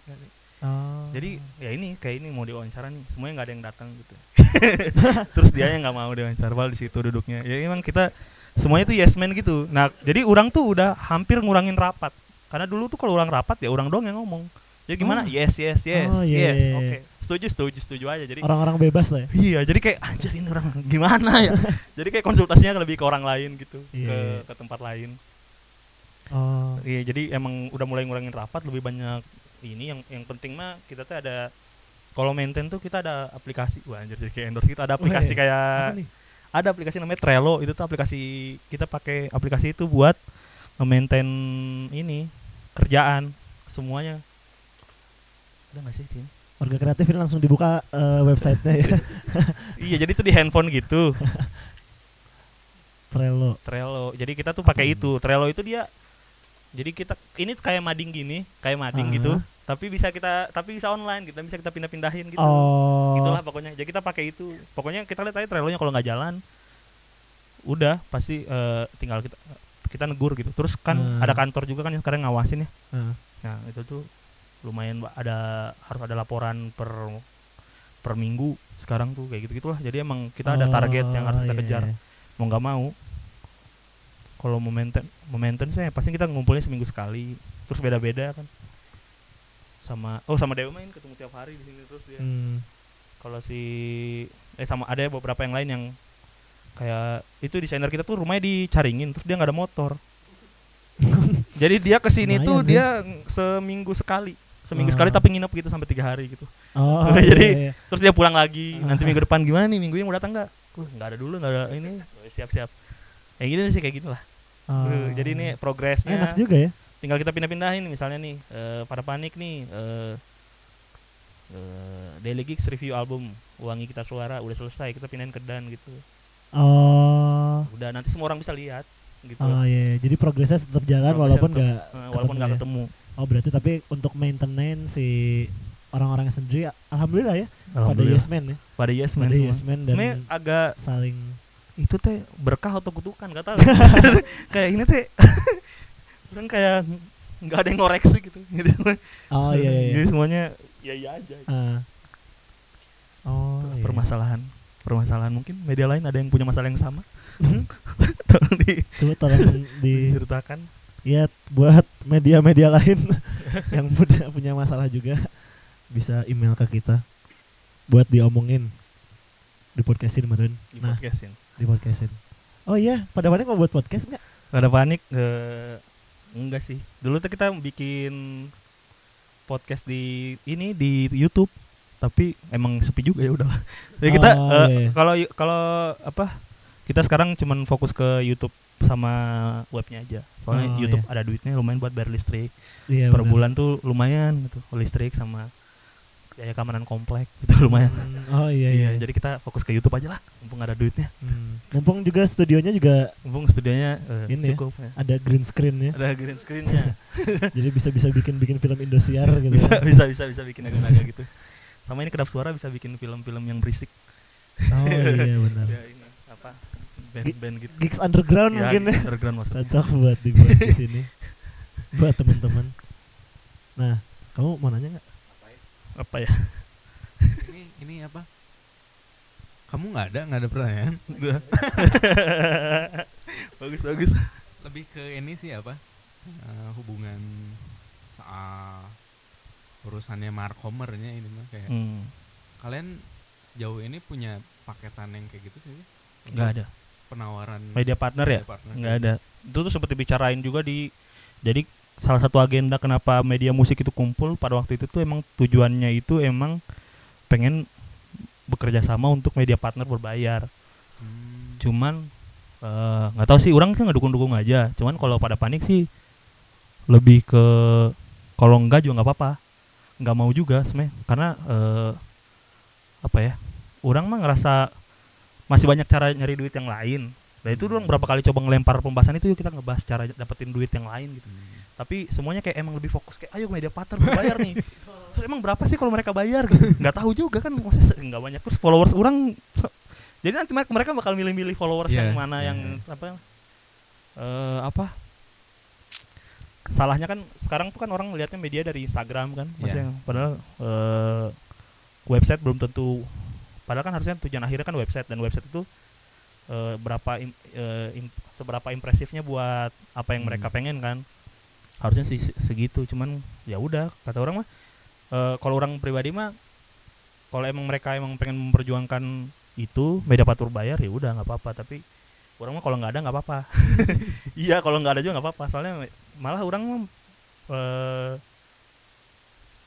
oh. jadi ya ini kayak ini mau diwawancara nih semuanya nggak ada yang datang gitu <laughs> <laughs> terus dia yang nggak mau diwawancara padahal di situ duduknya ya emang kita semuanya tuh yes man gitu nah jadi orang tuh udah hampir ngurangin rapat karena dulu tuh kalau orang rapat ya orang doang yang ngomong jadi gimana? Oh. yes yes yes Oh, iya, yes. Iya, iya. oke. Setuju setuju setuju aja. Jadi orang-orang bebas lah ya. Iya jadi kayak anjir ini orang gimana ya? <laughs> Jadi kayak konsultasinya lebih ke orang lain gitu Iya, ke iya. ke tempat lain. Oh. Iya, jadi emang udah mulai ngurangin rapat lebih banyak ini. Yang yang penting mah kita tuh ada kalau maintain tuh kita ada aplikasi. Wah anjir jadi kayak endorse kita ada aplikasi Weh, kayak apa nih? ada aplikasi namanya Trello. Itu tuh aplikasi kita pakai aplikasi itu buat nge-maintain ini kerjaan semuanya ada nggak sih warga kreatif ini langsung dibuka eh, websitenya ya. <laughs> Iya jadi itu di handphone gitu. <laughs> Trello. Trello. Jadi kita tuh pakai Hmm. itu. Trello itu dia jadi kita ini kayak mading gini kayak mading Ah. gitu tapi bisa kita tapi bisa online kita bisa kita pindah-pindahin gitu. Oh. Itulah pokoknya. Jadi kita pakai itu. Pokoknya kita lihat aja Trello-nya kalau nggak jalan udah pasti eh, tinggal kita kita negur gitu. Terus kan Hmm. ada kantor juga kan yang sekarang ngawasin ya. Ah. nah itu tuh lumayan ada harus ada laporan per per minggu sekarang tuh kayak gitu gitulah jadi emang kita ada target yang harus kita Oh, iya, kejar. iya. mau nggak mau kalau mau maintain mau maintain saya pasti kita ngumpulnya seminggu sekali. Terus beda-beda kan. Sama oh sama Dewa main ketemu tiap hari di sini terus dia. Hmm. kalau si eh sama ada beberapa yang lain yang kayak itu desainer kita tuh rumahnya dicaringin terus dia nggak ada motor. <laughs> Jadi dia ke sini tuh Lumayan sih. dia ng- seminggu sekali seminggu Ah. sekali tapi nginep gitu sampai tiga hari gitu. Oh <laughs> Jadi, iya, iya. terus dia pulang lagi. Ah. nanti minggu depan gimana nih? Minggu ini mau datang nggak? Nggak ada dulu nggak ada ini. Siap siap kayak gitu sih kayak gitulah. Oh. Uh, jadi ini progresnya. Enak juga ya. Tinggal kita pindah-pindahin misalnya nih eh, pada panik nih eh eh, Daily Gigs review album Wangi Kita Suara udah selesai kita pindahin ke Dan gitu. Oh. Udah nanti semua orang bisa lihat gitu. Oh iya iya. jadi progresnya tetap jalan Progresnya walaupun nggak walaupun nggak ketemu ketemu. ya. Oh berarti tapi untuk maintenance si orang-orang sendiri alhamdulillah ya pada Alhamdulillah. yes man ya pada yes man pada yes man dan sebenarnya agak saling itu teh berkah atau kutukan gak tahu <laughs> kayak ini teh <laughs> orang kayak nggak ada yang ngoreksi gitu <laughs> Jadi, oh iya iya, iya. jadi semuanya ya iya aja Ah. oh iya. permasalahan permasalahan mungkin media lain ada yang punya masalah yang sama Hmm. tolong di coba tolong di diceritakan ya buat media-media lain <laughs> yang punya punya masalah juga bisa email ke kita. Buat diomongin di podcastin meren di nah podcastin. di podcastin. Oh iya pada mana mau buat podcast nggak? Gak ada panik eh, enggak sih. Dulu tuh kita bikin podcast di ini di YouTube. Tapi emang sepi juga ya udah jadi kita Oh, eh, iya. kalau kalau apa kita sekarang cuman fokus ke YouTube sama webnya aja soalnya Oh, YouTube iya. ada duitnya lumayan buat bayar listrik iya per benar. bulan tuh lumayan gitu listrik sama biaya keamanan komplek itu <laughs> lumayan Hmm, oh iya iya, jadi kita fokus ke YouTube aja lah mumpung ada duitnya Hmm. mumpung juga studionya juga mumpung studionya eh, Ini ya. cukup ya. ada green screen ya ada green screennya <laughs> jadi bisa bisa bikin bikin film Indosiar <laughs> gitu bisa ya. bisa bisa bisa bikin agak-agak gitu sama ini kedap suara bisa bikin film-film yang berisik oh iya benar ya band-band gitu. gigs underground ya, mungkin ya. underground maksudnya. Cocok buat dibuat di sini. Buat teman-teman. Nah kamu mau nanya nggak? Apa ya? Ini ini apa? Kamu nggak ada? Nggak ada pertanyaan? <laughs> Bagus bagus. Lebih ke ini sih apa? Eh, hubungan soal urusannya markomernya ini mah kayak hmm, kalian sejauh ini punya paketan yang kayak gitu sih? Nggak ada penawaran media partner ya? partner. Nggak ada. Itu tuh seperti bicarain juga di jadi salah satu agenda kenapa media musik itu kumpul pada waktu itu tuh emang tujuannya itu emang pengen bekerja sama untuk media partner berbayar. Hmm, cuman eh, nggak tahu sih orang sih nggak dukung-dukung aja. Cuman kalau pada panik sih lebih ke kalau enggak juga nggak apa-apa. Nggak mau juga sebenarnya. Karena eh, apa ya orang mah ngerasa masih banyak cara nyari duit yang lain Nah itu orang berapa kali coba ngelempar pembahasan itu yuk kita ngebahas cara dapetin duit yang lain gitu. Tapi semuanya kayak emang lebih fokus kayak ayo media partner bayar nih. <laughs> Terus emang berapa sih kalau mereka bayar gitu? Nggak tahu juga kan maksudnya nggak banyak terus followers orang jadi nanti mereka- bakal milih-milih followers Iya, yang mana iya, yang iya. apa eh apa salahnya kan sekarang tuh kan orang lihatnya media dari Instagram kan maksudnya padahal eh, website belum tentu padahal kan harusnya tujuan akhirnya kan website dan website itu eh, berapa im- eh, im- seberapa impresifnya buat apa yang Hmm. mereka pengen kan. Harusnya sih se- segitu cuman ya udah kata orang mah eh, kalau orang pribadi mah kalau emang mereka emang pengen memperjuangkan itu media patur bayar ya udah nggak apa-apa. Tapi orang mah kalau nggak ada nggak apa-apa. <laughs> Iya kalau nggak ada juga nggak apa-apa. Soalnya malah orang mah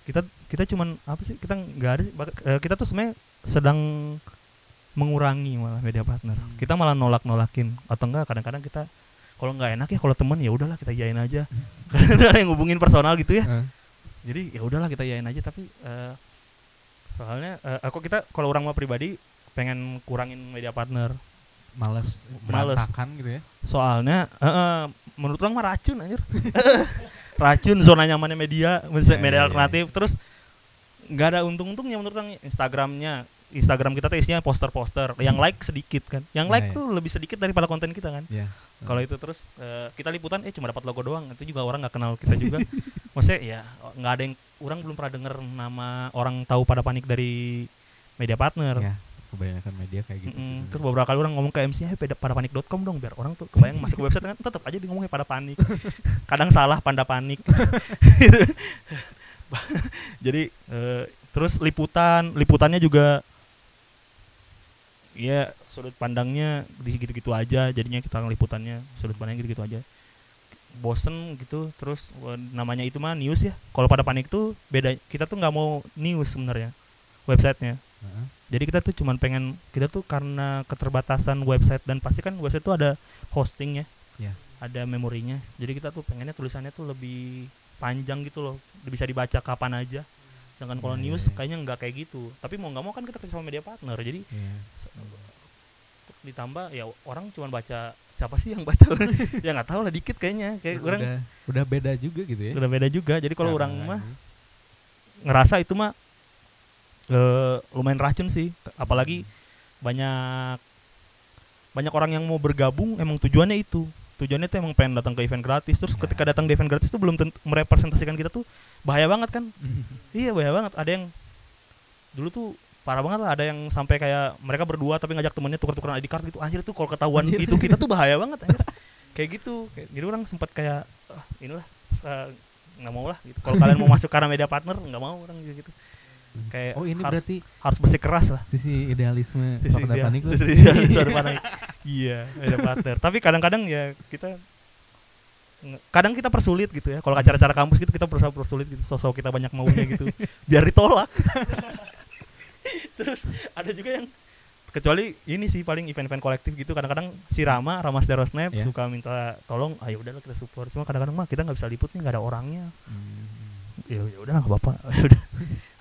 kita kita cuman apa sih kita nggak ada eh, kita tuh sebenarnya sedang mengurangi malah media partner. Hmm. kita malah nolak nolakin atau enggak kadang-kadang kita kalau nggak enak ya kalau temen ya udahlah kita yain aja. <laughs> Karena ada yang hubungin personal gitu ya. Eh, jadi ya udahlah kita yain aja tapi eh, soalnya eh, aku kita kalau orang mah pribadi pengen kurangin media partner. Males Males. gitu ya. Soalnya eh, eh, menurut orang mah racun anjir <laughs> racun zona nyamannya media media Ya, ya, ya. alternatif. Terus nggak ada untung-untungnya menurut orang Instagramnya. Instagram kita tuh isinya poster-poster yang like sedikit kan. Yang Ya, like ya. tuh lebih sedikit daripada konten kita kan. Ya kalau itu terus eh, kita liputan eh cuma dapat logo doang. Itu juga orang nggak kenal kita juga. <laughs> Maksudnya ya nggak ada yang orang belum pernah dengar nama orang tahu pada panik dari media partner. Ya kebanyakan media kayak gitu sih Mm-mm. sebenarnya. terus beberapa kali orang ngomong ke MC "Hey, pada panik.com dong biar orang tuh kebayang masuk ke website kan tetap aja dia ngomongnya pada panik. <laughs> Kadang salah panda panik. <laughs> Jadi eh, terus liputan liputannya juga ya sudut pandangnya di gitu-gitu aja jadinya kita liputannya sudut pandangnya gitu-gitu aja. Bosen gitu terus namanya itu mah news ya. Kalau pada panik tuh beda kita tuh nggak mau news sebenarnya websitenya Jadi kita tuh cuman pengen kita tuh karena keterbatasan website dan pasti kan website tuh ada hostingnya, Ya. ada memorinya. Jadi kita tuh pengennya tulisannya tuh lebih panjang gitu loh, bisa dibaca kapan aja. Sedangkan kalau ya, news ya. kayaknya nggak kayak gitu. Tapi mau nggak mau kan kita kerja sama media partner. Jadi Iya. se- ditambah ya orang cuman baca siapa sih yang baca <laughs> ya nggak tahu lah dikit kayaknya kayak orang udah udah beda juga gitu ya udah beda juga jadi kalau orang mah ngerasa itu mah eh, lumayan racun sih. Apalagi banyak banyak orang yang mau bergabung emang tujuannya itu. Tujuannya tuh emang pengen datang ke event gratis. Terus Ya. ketika datang di event gratis tuh belum merepresentasikan kita tuh bahaya banget kan? <laughs> Iya bahaya banget. Ada yang dulu tuh parah banget lah. Ada yang sampai kayak mereka berdua tapi ngajak temennya tuker-tukeran ID card gitu. Anjir tuh kalau ketahuan Anjir. itu kita tuh bahaya banget anjir. <laughs> kayak gitu. Jadi orang sempat kayak ah, inilah eh, nggak mau lah gitu. Kalau kalian mau masuk karena media partner nggak mau orang gitu kayak oh ini harus, berarti harus bersikeras lah. sisi idealisme Sisi dia- Panik sisi panik. iya media partner. Tapi kadang-kadang ya kita kadang kita persulit gitu ya. Kalau acara-acara kampus gitu kita berusaha persulit gitu. Sosok kita banyak maunya gitu. <laughs> Biar ditolak. <laughs> Terus ada juga yang kecuali ini sih paling event-event kolektif gitu. Kadang-kadang si Rama Rama Stereo Snap Ya. suka minta tolong ayo udahlah kita support. Cuma kadang-kadang mah kita nggak bisa liput nih nggak ada orangnya. Hmm. Ya ya udah nggak apa-apa. <laughs> Udah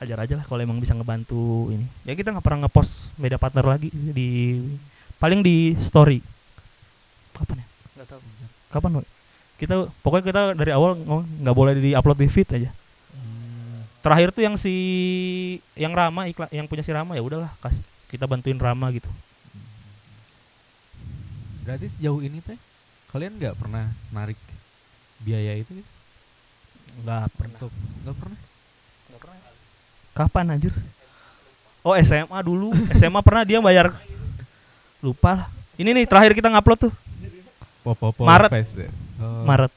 ajar aja lah kalau emang bisa ngebantu ini. Ya kita nggak pernah ngepost media partner lagi di paling di story. Kapan ya? Nggak tahu. Kapan Woy? kita pokoknya kita dari awal nggak boleh di upload di feed aja. Hmm. terakhir tuh yang si yang Rama iklan yang punya si Rama ya udahlah kasih kita bantuin Rama gitu. Berarti sejauh ini teh kalian nggak pernah narik biaya itu gitu? Nggak pernah. Untuk- nggak pernah? Nggak pernah kapan anjir? Oh SMA dulu. SMA pernah dia bayar. Lupa lah. Ini nih terakhir kita ngupload tuh. Popo-popo Maret. Ya? Oh, Maret.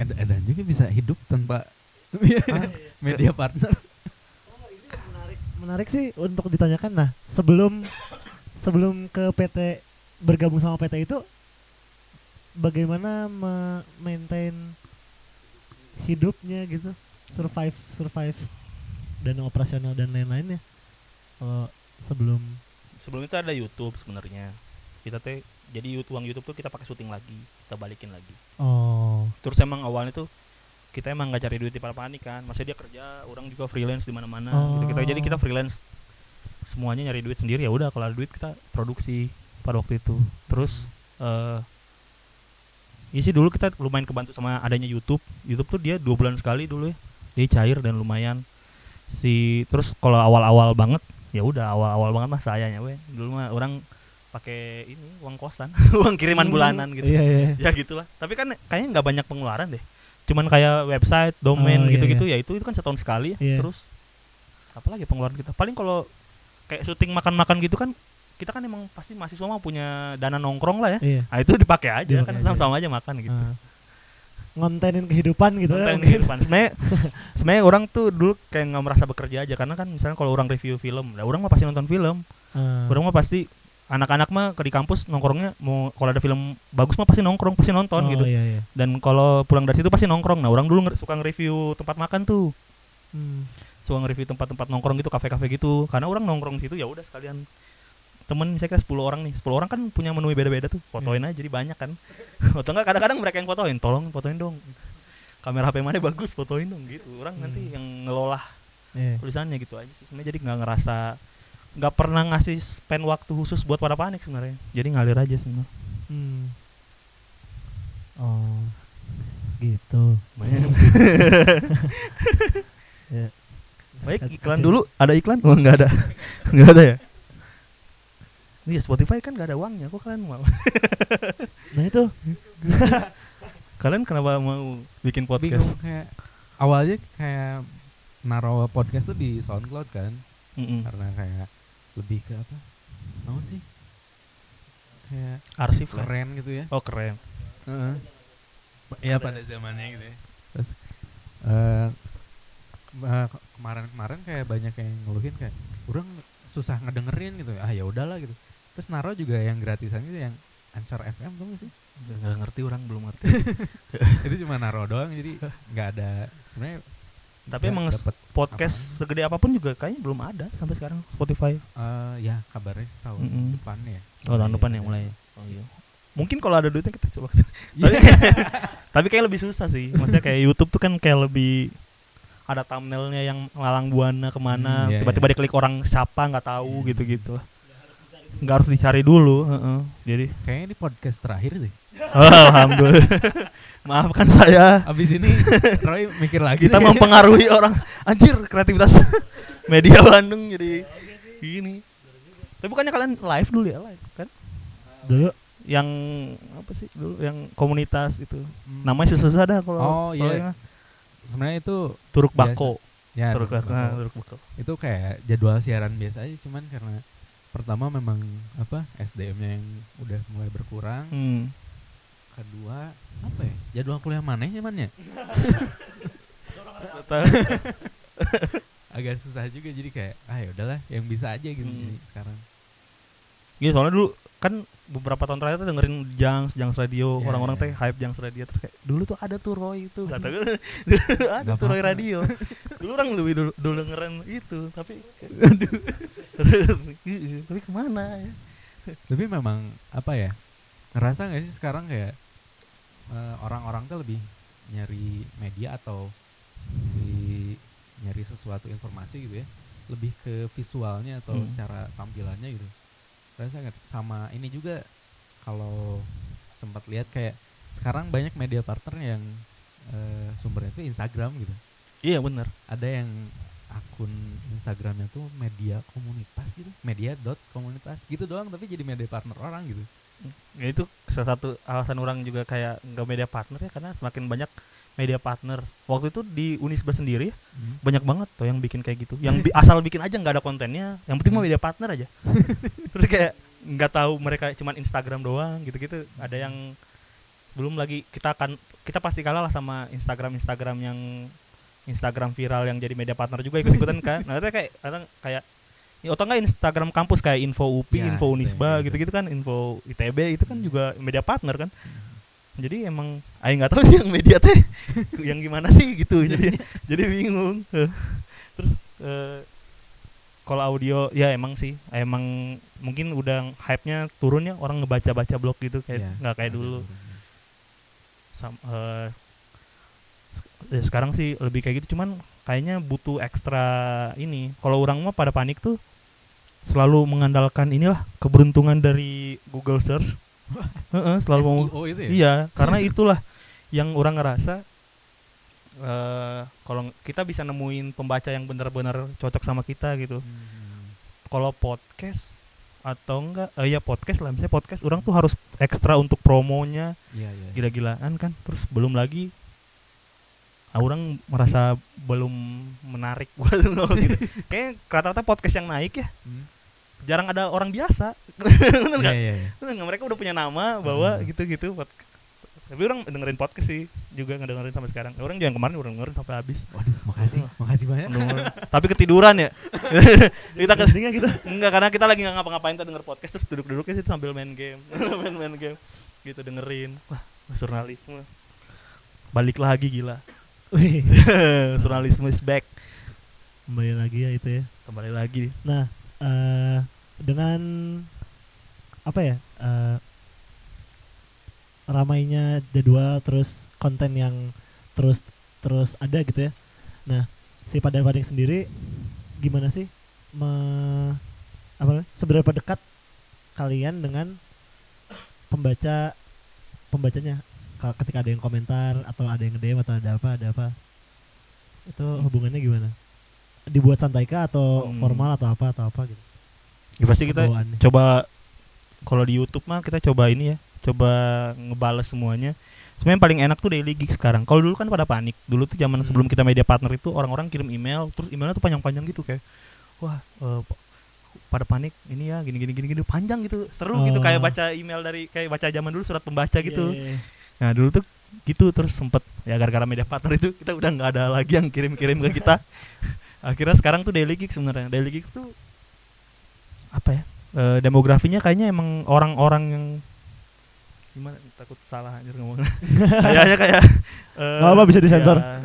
Ed- Edan juga bisa hidup tanpa <laughs> media partner. Menarik. Menarik sih untuk ditanyakan. Nah sebelum sebelum ke PT bergabung sama PT itu bagaimana maintain hidupnya gitu survive survive dan operasional dan lain-lainnya. Kalau sebelum sebelum itu ada YouTube sebenarnya. Kita teh jadi YouTube uang YouTube tuh kita pakai syuting lagi kita balikin lagi. Oh. Terus emang awalnya tuh kita emang nggak cari duit di para panik kan. Masih dia kerja orang juga freelance di mana-mana gitu. Kita Oh. jadi kita freelance. Semuanya nyari duit sendiri. Ya udah kalau ada duit kita produksi pada waktu itu. Terus eh Iya sih dulu kita lumayan kebantu sama adanya YouTube. YouTube tuh dia dua bulan sekali dulu ya. Dia cair dan lumayan. Si terus kalau awal-awal banget ya udah awal-awal banget mah sayanya weh. Dulu mah orang pakai ini uang kosan, <laughs> uang kiriman bulanan gitu. Iya iya. Ya gitulah. Tapi kan kayaknya nggak banyak pengeluaran deh. Cuman kayak website, domain Oh, iya, gitu-gitu ya itu itu kan setahun sekali ya. Iya. Terus apalagi pengeluaran kita? Paling kalau kayak syuting makan-makan gitu kan kita kan emang pasti mahasiswa mah punya dana nongkrong lah ya. Iya. Nah itu dipakai aja Dipakai kan aja. sama-sama aja makan gitu. Ah. ngontenin kehidupan gitu Konten ya, kehidupan. Sebenarnya <laughs> sebenarnya orang tuh dulu kayak nggak merasa bekerja aja karena kan misalnya kalau orang review film, nah orang mah pasti nonton film. Ah. Orang mah pasti anak-anak mah ke di kampus nongkrongnya mau kalau ada film bagus mah pasti nongkrong, pasti nonton oh, gitu. iya iya. Dan kalau pulang dari situ pasti nongkrong. Nah, orang dulu suka nge-review tempat makan tuh. Hmm. Suka nge-review tempat-tempat nongkrong gitu, kafe-kafe gitu. Karena orang nongkrong situ ya udah sekalian temen misalnya kayak 10 orang nih. 10 orang kan punya menu beda-beda tuh. Fotoin aja jadi banyak kan. <laughs> Foto enggak kadang-kadang mereka yang fotoin. Tolong fotoin dong. Kamera HP mana bagus? Fotoin dong gitu. Orang nanti Hmm. yang ngelola Iya. tulisannya gitu aja sih. Sebenarnya jadi nggak ngerasa nggak pernah ngasih spend waktu khusus buat para panik sebenarnya. Jadi ngalir aja sebenarnya Hmm. Oh. Gitu. <laughs> Ya. baik iklan dulu. Ada iklan? Oh nggak ada. <laughs> Nggak ada ya Iya Spotify kan nggak ada uangnya kok kalian mau <laughs> Nah itu <laughs> kalian kenapa mau bikin bingung podcast kayak awalnya kayak naro podcast tuh di SoundCloud kan Mm-mm. karena kayak lebih ke apa naon sih kayak arsip lah keren gitu ya oh keren Heeh. Iya pada zamannya gitu ya. Terus ke- kemarin-kemarin kayak banyak yang ngeluhin kayak orang susah ngedengerin gitu. Ah ya udahlah gitu. Terus naro juga yang gratisan gitu yang Anchor FM tuh sih. nggak ngerti orang belum ngerti <laughs> Itu cuma naro doang jadi nggak ada sebenarnya tapi emang podcast segede apa pun juga kayaknya belum ada sampai sekarang Spotify eh, ya kabarnya tahun Mm-mm. depan ya. oh tahun Mulai depan ya mulai oh iya mungkin kalau ada duitnya kita coba <laughs> Iya. tapi, tapi kayak lebih susah sih maksudnya kayak YouTube tuh kan kayak lebih ada thumbnailnya yang lalang buana ke mana Hmm, iya, tiba-tiba iya. diklik orang siapa nggak tahu Iya. gitu-gitu nggak harus dicari dulu heeh. jadi Kayaknya di podcast terakhir sih. <laughs> alhamdulillah <laughs> maafkan saya Abis ini Roy mikir lagi. kita mempengaruhi orang anjir kreativitas <laughs> media Bandung jadi gini tapi bukannya kalian live dulu ya live kan dulu yang apa sih dulu yang komunitas itu Hmm. namanya susah dah kalau Oh, iya. ini mah. Sebenarnya itu Turuk Biasa. Bako ya Turuk Turuk Bako Bako. nah, Turuk Bako itu kayak jadwal siaran biasa aja cuman karena pertama memang apa SDM-nya yang udah mulai berkurang hmm. kedua apa ya jadwal kuliah mana ya man ya <laughs> agak susah juga jadi kayak ah ya udahlah yang bisa aja gitu Hmm. sekarang Iya soalnya dulu kan beberapa tahun terakhir tuh dengerin Jangs, Jangs Radio, Ya, orang-orang ya. teh hype Jangs Radio terus kayak dulu tuh ada tuh Roy itu kata gue <laughs> dulu ada tuh Roy. Radio. dulu orang lebih dulu, dulu dengerin itu tapi aduh <laughs> iya, tapi ke mana ya? tapi memang apa ya ngerasa nggak sih sekarang kayak eh, orang-orang tuh lebih nyari media atau si nyari sesuatu informasi gitu ya lebih ke visualnya atau Hmm. secara tampilannya gitu rasa nggak sama ini juga kalau sempat lihat kayak sekarang banyak media partner yang eh, sumbernya itu Instagram gitu. Iya benar. ada yang akun Instagramnya tuh media komunitas gitu media dot komunitas gitu doang tapi jadi media partner orang gitu. Ya itu salah satu alasan orang juga kayak nggak media partner ya karena semakin banyak media partner. Waktu itu di Unisba sendiri ya, banyak banget tuh yang bikin kayak gitu. Yang <laughs> bi- asal bikin aja nggak ada kontennya, yang penting mah media partner aja. <laughs> Terus kayak nggak tahu mereka cuman Instagram doang gitu-gitu. Ada yang belum lagi kita akan kita pasti kalah lah sama Instagram Instagram yang Instagram viral yang jadi media partner juga ikut-ikutan kan. <laughs> Nah, kayak kadang kayak ya, atau enggak Instagram kampus kayak info UPI, Ya, info Unisba kayak gitu-gitu kan, info ITB itu kan Hmm. juga media partner kan. Jadi emang aing nggak tahu sih yang media teh <laughs> yang gimana sih gitu. Jadi jadi bingung. Terus eh, kalau audio ya emang sih emang mungkin udah hype-nya turun ya orang ngebaca-baca blog gitu kayak Iya, nggak kayak ada dulu. Sam- sek- ya sekarang sih lebih kayak gitu cuman kayaknya butuh ekstra ini kalau orang mah pada panik tuh selalu mengandalkan inilah keberuntungan dari Google Search. Heeh, selalu mau itu ya Iya, karena <laughs> itulah yang orang ngerasa eh kalau kita bisa nemuin pembaca yang benar-benar cocok sama kita gitu. Hmm. Kalau podcast atau enggak eh ya podcast lah misalnya podcast orang tuh harus ekstra untuk promonya iya iya gila-gilaan kan terus belum lagi ah, orang merasa belum menarik <laughs> gitu. <laughs> Kayaknya rata-rata podcast yang naik ya Hmm. Jarang ada orang biasa. <laughs> Bener nggak? iya. Bener nggak? mereka udah punya nama bahwa Hmm. gitu-gitu. Pod- Tapi orang dengerin podcast sih juga ngedengerin sampai sekarang. Orang yang kemarin orang dengerin sampai habis. waduh makasih makasih banyak Dengerin. <laughs> Tapi ketiduran ya. <laughs> kita ke Pentingnya gitu. enggak karena kita lagi nggak ngapa-ngapain kita denger podcast terus duduk-duduknya situ sambil main game. Main-main game. Gitu dengerin. Wah, jurnalisme. Balik lagi gila. Jurnalisme is back. kembali lagi ya itu ya. Kembali lagi. Nah, eh dengan apa ya? eh ramainya jadwal terus konten yang terus terus ada gitu ya. Nah, si Padang Padang sendiri gimana sih me, apa seberapa dekat kalian dengan pembaca pembacanya Ka- ketika ada yang komentar atau ada yang DM atau ada apa ada apa itu hubungannya gimana dibuat santai kah atau Hmm. formal atau apa atau apa gitu Ya pasti kita Bawaannya. coba kalau di YouTube mah kita coba ini ya, coba ngebales semuanya. Sebenarnya paling enak tuh daily gig sekarang. Kalau dulu kan pada panik. Dulu tuh zaman Hmm. sebelum kita media partner itu orang-orang kirim email, terus emailnya tuh panjang-panjang gitu kayak wah pa- pada panik ini ya gini gini gini gini panjang gitu seru gitu Oh. kayak baca email dari kayak baca zaman dulu surat pembaca gitu Iya, iya, iya. nah dulu tuh gitu terus sempet ya gara-gara media partner itu kita udah nggak ada lagi yang kirim-kirim ke kita <laughs> akhirnya sekarang tuh daily gigs sebenarnya daily gigs tuh apa ya eh, demografinya kayaknya emang orang-orang yang gimana takut salah anjir ngomongnya <laughs> kayaknya kayak eh, apa, bisa disensor. ya,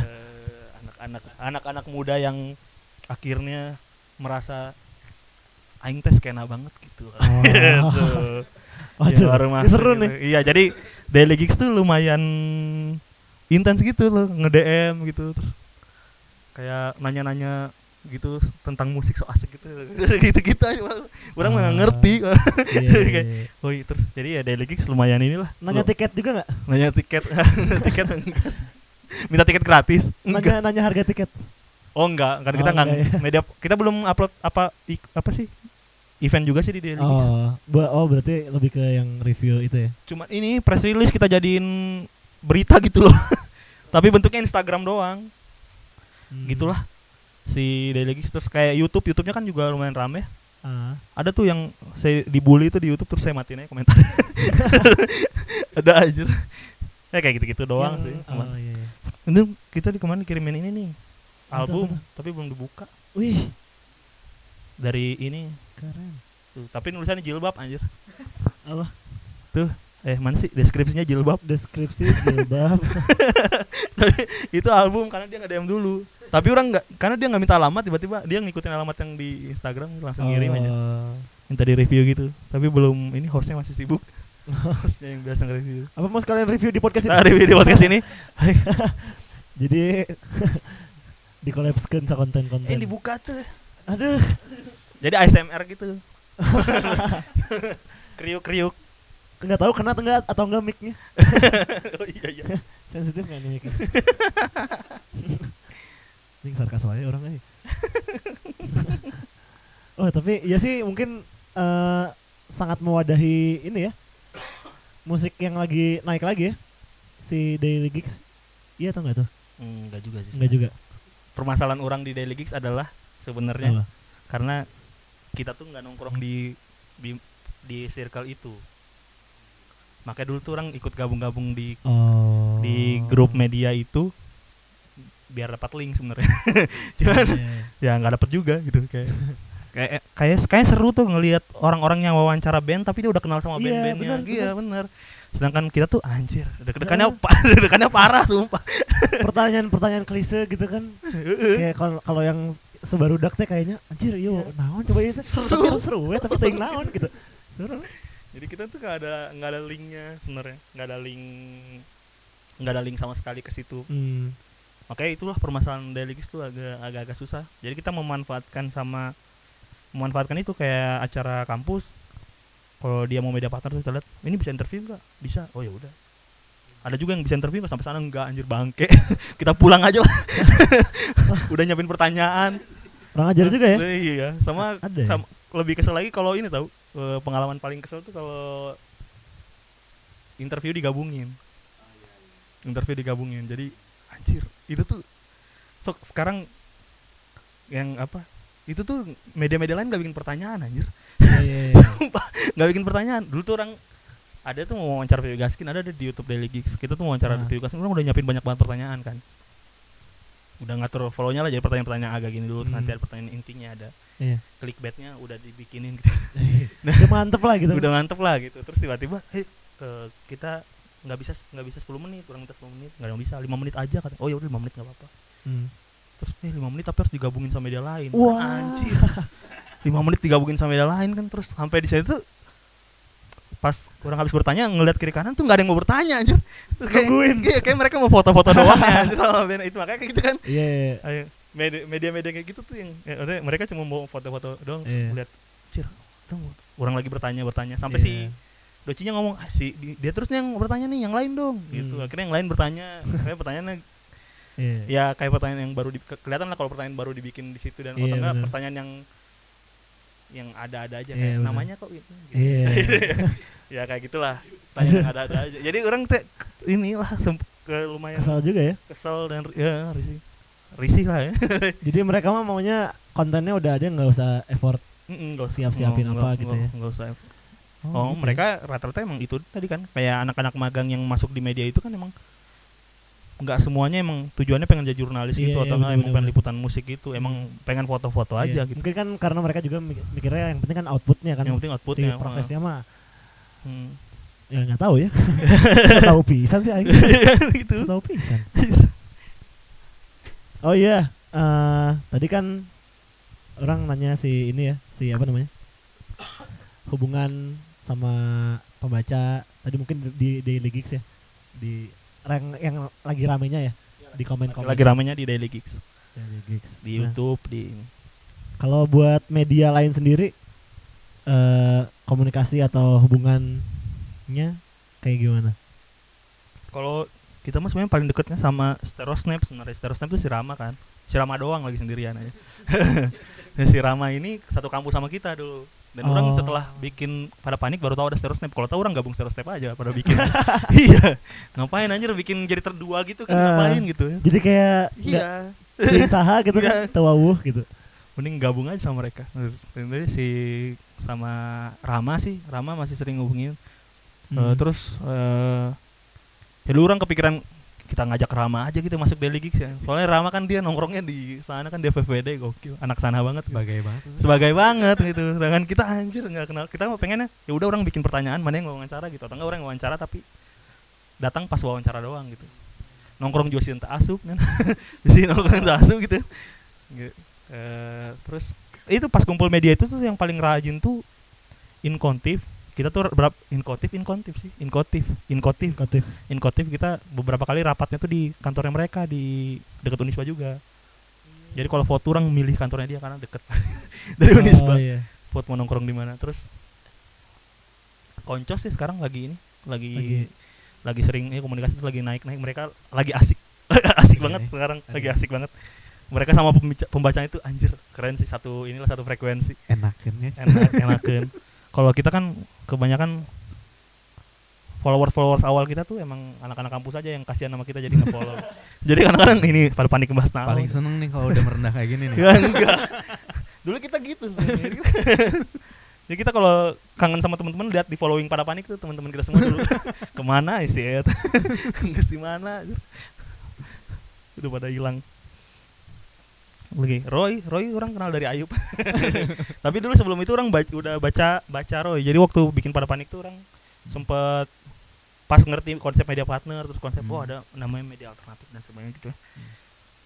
eh, anak-anak anak-anak muda yang akhirnya merasa aing tes kena banget gitu Oh. <laughs> gitu Waduh, Ya, baru masuk seru gitu. nih. Iya, jadi Daily Gigs tuh lumayan intens gitu loh, nge-DM gitu terus kayak nanya-nanya gitu tentang musik so asik gitu. <laughs> Gitu-gitu aja. Orang mah nggak Ah. ngerti. Iya, iya. <laughs> Oh, iya, terus jadi ya Daily Gigs lumayan inilah. Nanya tiket juga nggak? nanya tiket. <laughs> tiket enggak. Minta tiket gratis. Enggak. Nanya nanya harga tiket. Oh enggak, kan kita Oh, nggak enggak ya. media kita belum upload apa apa sih? Event juga sih di Daily Gigs. Oh, oh berarti lebih ke yang review itu ya. cuma ini press release kita jadiin berita gitu loh tapi bentuknya Instagram doang Hmm. gitulah si Daily terus kayak YouTube YouTube-nya kan juga lumayan rame Ah. ada tuh yang saya dibully itu di YouTube terus saya matiin aja komentar <laughs> ada aja ya kayak gitu-gitu doang Yang- sih Oh iya. iya. ini kita di kemarin kirimin ini nih album apa? tapi belum dibuka Wih, dari ini keren. tuh tapi nulisannya jilbab anjir Apa? Eh mana sih? Deskripsinya jilbab. Deskripsi jilbab. <laughs> itu album karena dia nggak DM dulu. Tapi orang nggak karena dia nggak minta alamat tiba-tiba dia ngikutin alamat yang di Instagram langsung ngirim aja. Oh. minta di review gitu. Tapi belum ini hostnya masih sibuk. <laughs> Hostnya yang biasa nge-review. Apa mau sekalian review di podcast ini? nah, review di podcast ini. <laughs> Jadi dikolapskan sa konten-konten. eh dibuka tuh. Aduh. jadi ASMR gitu. Kriuk kriuk Enggak tahu kena enggak atau enggak mic-nya. <laughs> oh iya iya <laughs> Sensitif enggak nih mic-nya? <laughs> Ini sarkas wae orang euy. oh, tapi ya sih mungkin eh, sangat mewadahi ini ya. Musik yang lagi naik lagi ya. Si Daily Gigs. Iya atau enggak tuh? enggak juga sih Enggak juga. permasalahan orang di Daily Gigs adalah sebenarnya karena kita tuh nggak nongkrong di di di circle itu makanya dulu tuh orang ikut gabung-gabung di Oh. di grup media itu biar dapat link sebenarnya <laughs> cuman Iya. ya nggak dapet juga gitu kayak kayak kayak kayak seru tuh ngelihat orang-orang yang wawancara band tapi dia udah kenal sama Iya, band-bandnya benar, iya benar. bener sedangkan kita tuh anjir deg-degannya Heeh. pa- <laughs> deg-degannya parah sumpah Pertanyaan-pertanyaan klise gitu kan. kayak kalau kalau yang sebarudak teh kayaknya anjir yo naon coba itu Seru. tapi seru ya tapi teuing naon gitu. Seru. Jadi kita tuh gak ada nggak ada linknya sebenarnya. Nggak ada link nggak ada link sama sekali ke situ. Hmm. makanya itulah permasalahan Gigs tuh agak agak agak susah. Jadi kita memanfaatkan sama memanfaatkan itu kayak acara kampus. Kalau dia mau media partner tuh kita lihat ini bisa interview nggak? Bisa. Oh ya udah. Ada juga yang bisa interview nggak? Sampai sana enggak anjir bangke. <laughs> Kita pulang aja lah. <laughs> Udah nyiapin pertanyaan. Kurang ajar juga ya. iya sama, Ada ya? sama lebih kesel lagi kalau ini tahu eh, pengalaman paling kesel tuh kalau interview digabungin. Interview digabungin. Jadi anjir itu tuh sok sekarang yang apa itu tuh media-media lain gak bikin pertanyaan anjir. Iya, iya, iya. <laughs> nggak bikin pertanyaan. Dulu tuh orang ada tuh mau wawancara Vio Gaskin ada di YouTube Daily Gigs kita tuh mau wawancara Ah. Vio Gaskin orang udah nyiapin banyak banget pertanyaan kan. Udah ngatur follow-nya lah jadi pertanyaan-pertanyaan agak gini dulu Hmm. nanti ada pertanyaan intinya ada Iya. clickbaitnya udah dibikinin gitu. <laughs> Udah mantep lah gitu. udah mantep lah gitu terus tiba-tiba eh eh, kita nggak bisa nggak bisa 10 menit orang minta 10 menit nggak ada yang bisa 5 menit aja kata oh ya udah 5 menit nggak apa-apa Hmm. terus eh 5 menit tapi harus digabungin sama media lain Wah. anjir 5 menit digabungin sama media lain kan terus sampai di situ pas orang habis bertanya ngeliat kiri kanan tuh nggak ada yang mau bertanya anjir kayak, iya, kayak mereka mau foto-foto doang <laughs> ya itu makanya kayak gitu kan Iya. Ayo, media- media-media kayak gitu tuh yang ya, mereka cuma mau foto-foto doang Iya. lihat cir dong orang lagi bertanya bertanya sampai Iya. si docinya ngomong ah, si di- dia terus nih yang bertanya nih yang lain dong gitu Hmm. akhirnya yang lain bertanya kayak pertanyaannya Iya. ya kayak pertanyaan yang baru di, ke- kelihatan lah kalau pertanyaan baru dibikin di situ dan Iya, atau enggak benar. pertanyaan yang yang ada-ada aja Iya, kayak namanya kok gitu, gitu. Iya. <laughs> ya kayak gitulah pertanyaan yang ada-ada aja jadi orang teh inilah ke lumayan Kesal juga ya. kesel dan ya risih risih lah ya <laughs> Jadi mereka mah maunya kontennya udah ada nggak usah effort. Nggak usah- Siap-siapin nggak- apa nggak- gitu ya. nggak usah Oh, gitu. mereka rata-rata emang itu tadi kan kayak anak-anak magang yang masuk di media itu kan emang nggak semuanya emang tujuannya pengen jadi jurnalis Iya, gitu iya, atau enggak emang pengen liputan musik gitu emang pengen foto-foto Iya. aja gitu Mungkin kan karena mereka juga mik- mikirnya yang penting kan outputnya kan. yang penting si outputnya prosesnya mah Hmm. ya nggak tahu ya. <laughs> Nggak tahu pisan sih aing. <laughs> gitu Nggak tahu pisan. Oh iya, eh tadi kan orang nanya si ini ya, si apa namanya? Hubungan sama pembaca tadi mungkin di Daily Gigs ya. Di yang, yang lagi ramenya ya di komen-komen lagi ramenya di Daily Gigs Daily Gigs. di Nah, YouTube di ini. Kalau buat media lain sendiri eh komunikasi atau hubungannya kayak gimana? kalau kita mah sebenarnya paling deketnya sama Sterosnap sebenarnya. Sterosnap itu si Rama kan. Si Rama doang lagi sendirian aja. <laughs> Nah, si Rama ini satu kampus sama kita dulu. Dan orang Oh. setelah bikin pada panik baru tahu ada Sterosnap. Kalau tahu orang gabung Sterosnap aja pada bikin. <laughs> Iya. Ngapain anjir bikin jadi terdua gitu kan? Eh. ngapain gitu? ya Jadi kayak iya. ting saha gitu kan, Iya. tawawuh gitu. mending gabung aja sama mereka. Jadi si sama Rama sih. Rama masih sering ngubungin Eh, Hmm. terus eh ya dulu orang kepikiran kita ngajak Rama aja gitu masuk Daily Gigs ya. Soalnya Rama kan dia nongkrongnya di sana kan di FFWD gokil, anak sana banget. sebagai banget Sebagai banget gitu. Sedangkan kita anjir nggak kenal. Kita mah pengennya ya udah orang bikin pertanyaan mana yang wawancara gitu atau enggak orang yang wawancara tapi datang pas wawancara doang gitu. Nongkrong juga sih entah asup kan. <laughs> di sini nongkrong asup gitu. Gitu. Eh, terus itu pas kumpul media itu tuh yang paling rajin tuh inkontif kita tuh berapa inkotif inkontif sih. Inkotif. Inkotif. Kotif. inkotif kita beberapa kali rapatnya tuh di kantornya mereka di dekat Unisba juga. Jadi kalau foto orang milih kantornya dia karena deket. <laughs> Dari Unisba. Oh iya. foto mau nongkrong di mana. Terus koncos sih sekarang lagi ini lagi Lagi- lagi, sering ya komunikasi tuh lagi naik naik mereka lagi asik. <laughs> Asik Iya, banget sekarang. Lagi Lagi. asik banget. Mereka sama pembaca, pembacaan itu anjir keren sih. Satu inilah satu frekuensi. Enakan ya. Enak enakan <laughs> kalau kita kan kebanyakan followers followers awal kita tuh emang anak-anak kampus aja yang kasihan sama kita jadi nge follow <laughs> jadi kadang-kadang ini pada panik ngebahas nama paling seneng nih kalau udah merendah kayak gini nih. Ya <laughs> enggak. Dulu kita gitu sebenarnya <laughs> ya kita kalau kangen sama teman-teman lihat di following pada panik tuh teman-teman kita semua dulu. Ke mana ya sih? Nges di mana? Udah pada hilang lagi Roy Roy orang kenal dari Ayub. <laughs> Tapi dulu sebelum itu orang baca, udah baca baca Roy. Jadi waktu bikin pada panik tuh orang sempet pas ngerti konsep media partner terus konsep Hmm. oh ada namanya media alternatif dan sebagainya gitu ya.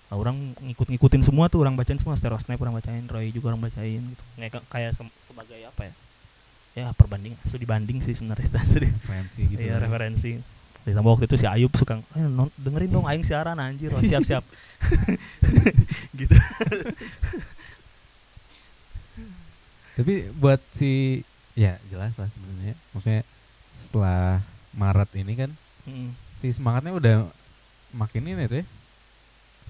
Nah, orang ngikut-ngikutin semua tuh orang bacain semua. Sterosnap orang bacain Roy juga orang bacain gitu. Kayak kayak sem- sebagai apa ya? Ya perbanding studi banding sih sebenarnya <laughs> referensi gitu iya ya. referensi ditambah waktu itu si Ayub suka eh, non- dengerin dong aing siaran anjir oh, siap siap <laughs> gitu Tapi buat si ya jelas lah sebenarnya. Maksudnya setelah Maret ini kan Mm. si semangatnya udah makin ini tuh ya.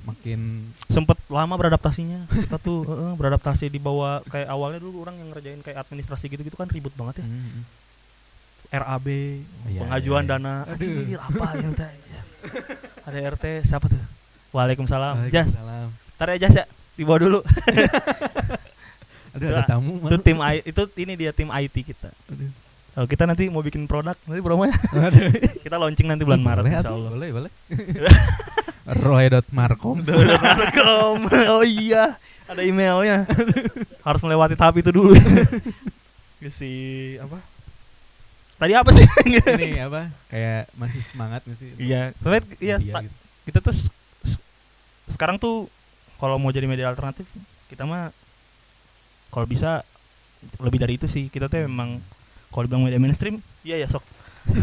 Makin sempet lama beradaptasinya kita tuh <laughs> beradaptasi di bawah kayak awalnya dulu orang yang ngerjain kayak administrasi gitu gitu kan ribut banget ya mm, RAB Iya, pengajuan iya, iya. dana. Anjir, apa <laughs> yang ya. ada RT siapa tuh? Waalaikumsalam. Jas. Waalaikumsalam. ntar ya Jas ya. Dibawa dulu. <laughs> Aduh ada Itu- tamu itu tim I- itu ini dia tim IT kita. Kalau kita nanti mau bikin produk nanti promonya. Aduh. <laughs> kita launching nanti bulan Maret boleh, insya atuh, Allah. boleh boleh. Roy.markom Kom. oh iya. Ada emailnya. Harus melewati tahap itu dulu. Si apa tadi apa sih? <laughs> Ini <laughs> apa? Kayak masih semangat nggak sih? Iya. Tapi iya Media ta- gitu. kita tuh sekarang tuh kalau mau jadi media alternatif kita mah kalau bisa lebih dari itu sih. Kita tuh memang kalau bilang media mainstream iya ya sok. <laughs>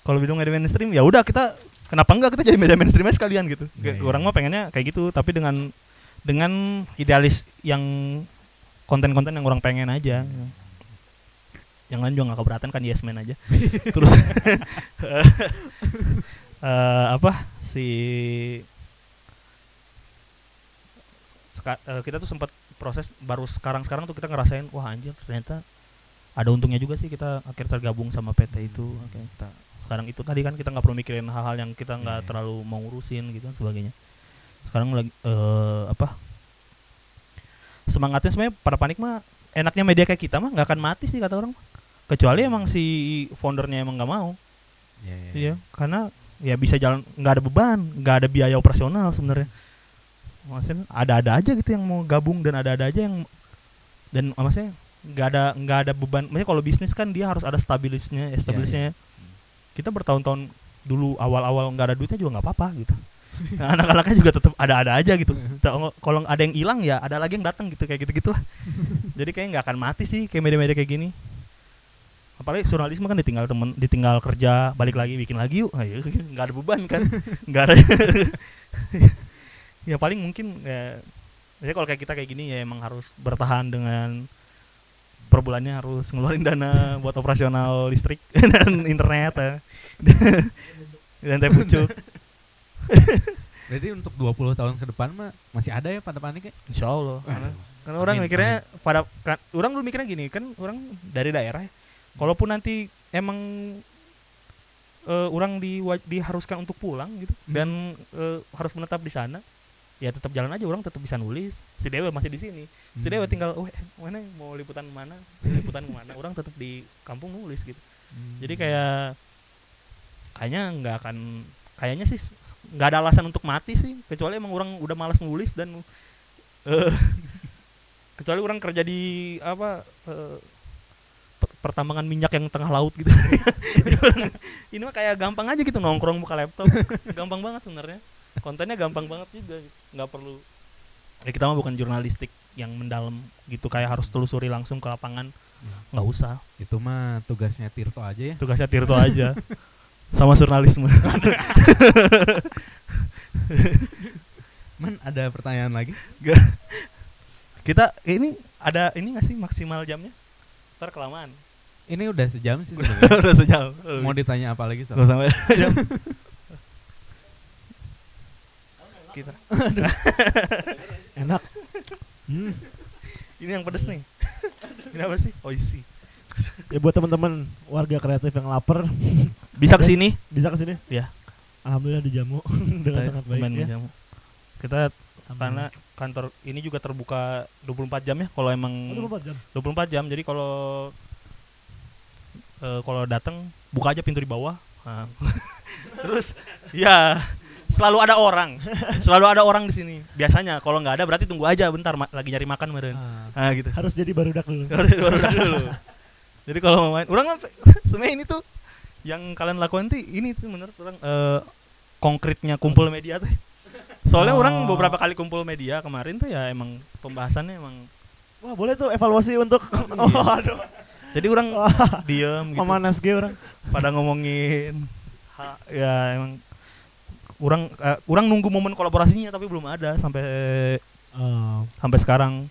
Kalau bilang media mainstream ya udah kita kenapa enggak kita jadi media mainstreamnya sekalian gitu. Iya, iya. orang mah pengennya kayak gitu tapi dengan dengan idealis yang konten-konten yang orang pengen aja yang lain juga nggak keberatan kan yes man aja. <laughs> Terus <laughs> eh, apa si seka- eh, kita tuh sempat proses baru sekarang sekarang tuh kita ngerasain wah anjir ternyata ada untungnya juga sih kita akhirnya tergabung sama PT itu. Oke, kita sekarang itu tadi kan kita nggak perlu mikirin hal-hal yang kita nggak Iya. terlalu mau ngurusin gitu dan sebagainya. Sekarang lagi eh, apa semangatnya sebenarnya pada panik mah enaknya media kayak kita mah nggak akan mati sih kata orang kecuali emang si foundernya emang nggak mau Iya, iya, Iya, karena ya bisa jalan nggak ada beban, nggak ada biaya operasional sebenarnya. Maksudnya ada-ada aja gitu yang mau gabung dan ada-ada aja yang dan maksudnya nggak ada nggak ada beban. Maksudnya kalau bisnis kan dia harus ada stabilisnya, stabilisnya. Kita bertahun-tahun dulu awal-awal nggak ada duitnya juga nggak apa-apa gitu. Nah, <laughs> anak-anaknya juga tetap ada-ada aja gitu. Kalau ada yang hilang ya ada lagi yang datang gitu kayak gitu gitulah. <laughs> Jadi kayak nggak akan mati sih kayak media-media kayak gini apalagi jurnalisme kan ditinggal temen ditinggal kerja balik lagi bikin lagi yuk. Ah, ya, <laughs> nggak ada beban kan. <laughs> Nggak ada. <laughs> Ya paling mungkin ya biasanya kalau kayak kita kayak gini ya emang harus bertahan dengan per bulannya harus ngeluarin dana buat operasional listrik dan internet ya. dan teh pucuk. Berarti untuk 20 tahun ke depan mah masih ada ya pada panik ya insya Allah. Karena, karena orang Amin, mikirnya pada kan, orang dulu mikirnya gini kan orang dari daerah ya. Kalaupun nanti emang eh, orang di, diharuskan untuk pulang gitu Hmm. dan eh, harus menetap di sana ya tetap jalan aja orang tetap bisa nulis si Dewa masih di sini si Dewa Hmm. tinggal oh mana mau liputan mana liputan ke mana orang tetap di kampung nulis gitu Hmm. jadi kayak kayaknya nggak akan kayaknya sih nggak ada alasan untuk mati sih kecuali emang orang udah malas nulis dan eh <laughs> kecuali orang kerja di apa eh, pe- pertambangan minyak yang tengah laut gitu. <laughs> Ini mah kayak gampang aja gitu nongkrong buka laptop. <laughs> Gampang banget sebenarnya. Kontennya gampang banget juga gitu. nggak perlu. Ya kita mah bukan jurnalistik yang mendalam gitu kayak harus telusuri langsung ke lapangan. Nggak usah. Itu mah tugasnya Tirto aja ya. Tugasnya Tirto <laughs> aja. Sama jurnalisme. Man ada pertanyaan lagi? Kita ini ada ini nggak sih maksimal jamnya? Ntar kelamaan ini udah sejam sih sebenarnya. <laughs> udah sejam. Mau ditanya apa lagi soal Nggak sampai jam <laughs> kita. <laughs> Enak. Hmm. ini yang pedes nih. Ini apa sih? Oh isi. Ya buat teman-teman warga kreatif yang lapar. Bisa ke sini? Bisa ke sini. Iya. Alhamdulillah dijamu. Dengan sangat baik Main ya. jamu. kita karena kantor ini juga terbuka 24 jam ya kalau emang Oh, 24 jam. 24 jam. Jadi kalau eh, kalau datang buka aja pintu di bawah. Nah. <laughs> terus ya selalu ada orang. <laughs> Selalu ada orang di sini. Biasanya kalau nggak ada berarti tunggu aja bentar ma- lagi nyari makan meren Ah, nah gitu. Harus jadi barudak dulu. Baru- baru dulu. <laughs> Jadi kalau mau main orang sebenarnya ini tuh yang kalian lakukan tuh ini tuh menurut orang eh, konkretnya kumpul media tuh. Soalnya orang Oh. beberapa kali kumpul media kemarin tuh ya emang pembahasannya emang Wah, boleh tuh evaluasi untuk Oh, aduh. Jadi orang <laughs> diem gitu. Memanas ge orang. pada ngomongin ha- ya emang orang eh, orang nunggu momen kolaborasinya tapi belum ada sampai Oh, sampai sekarang.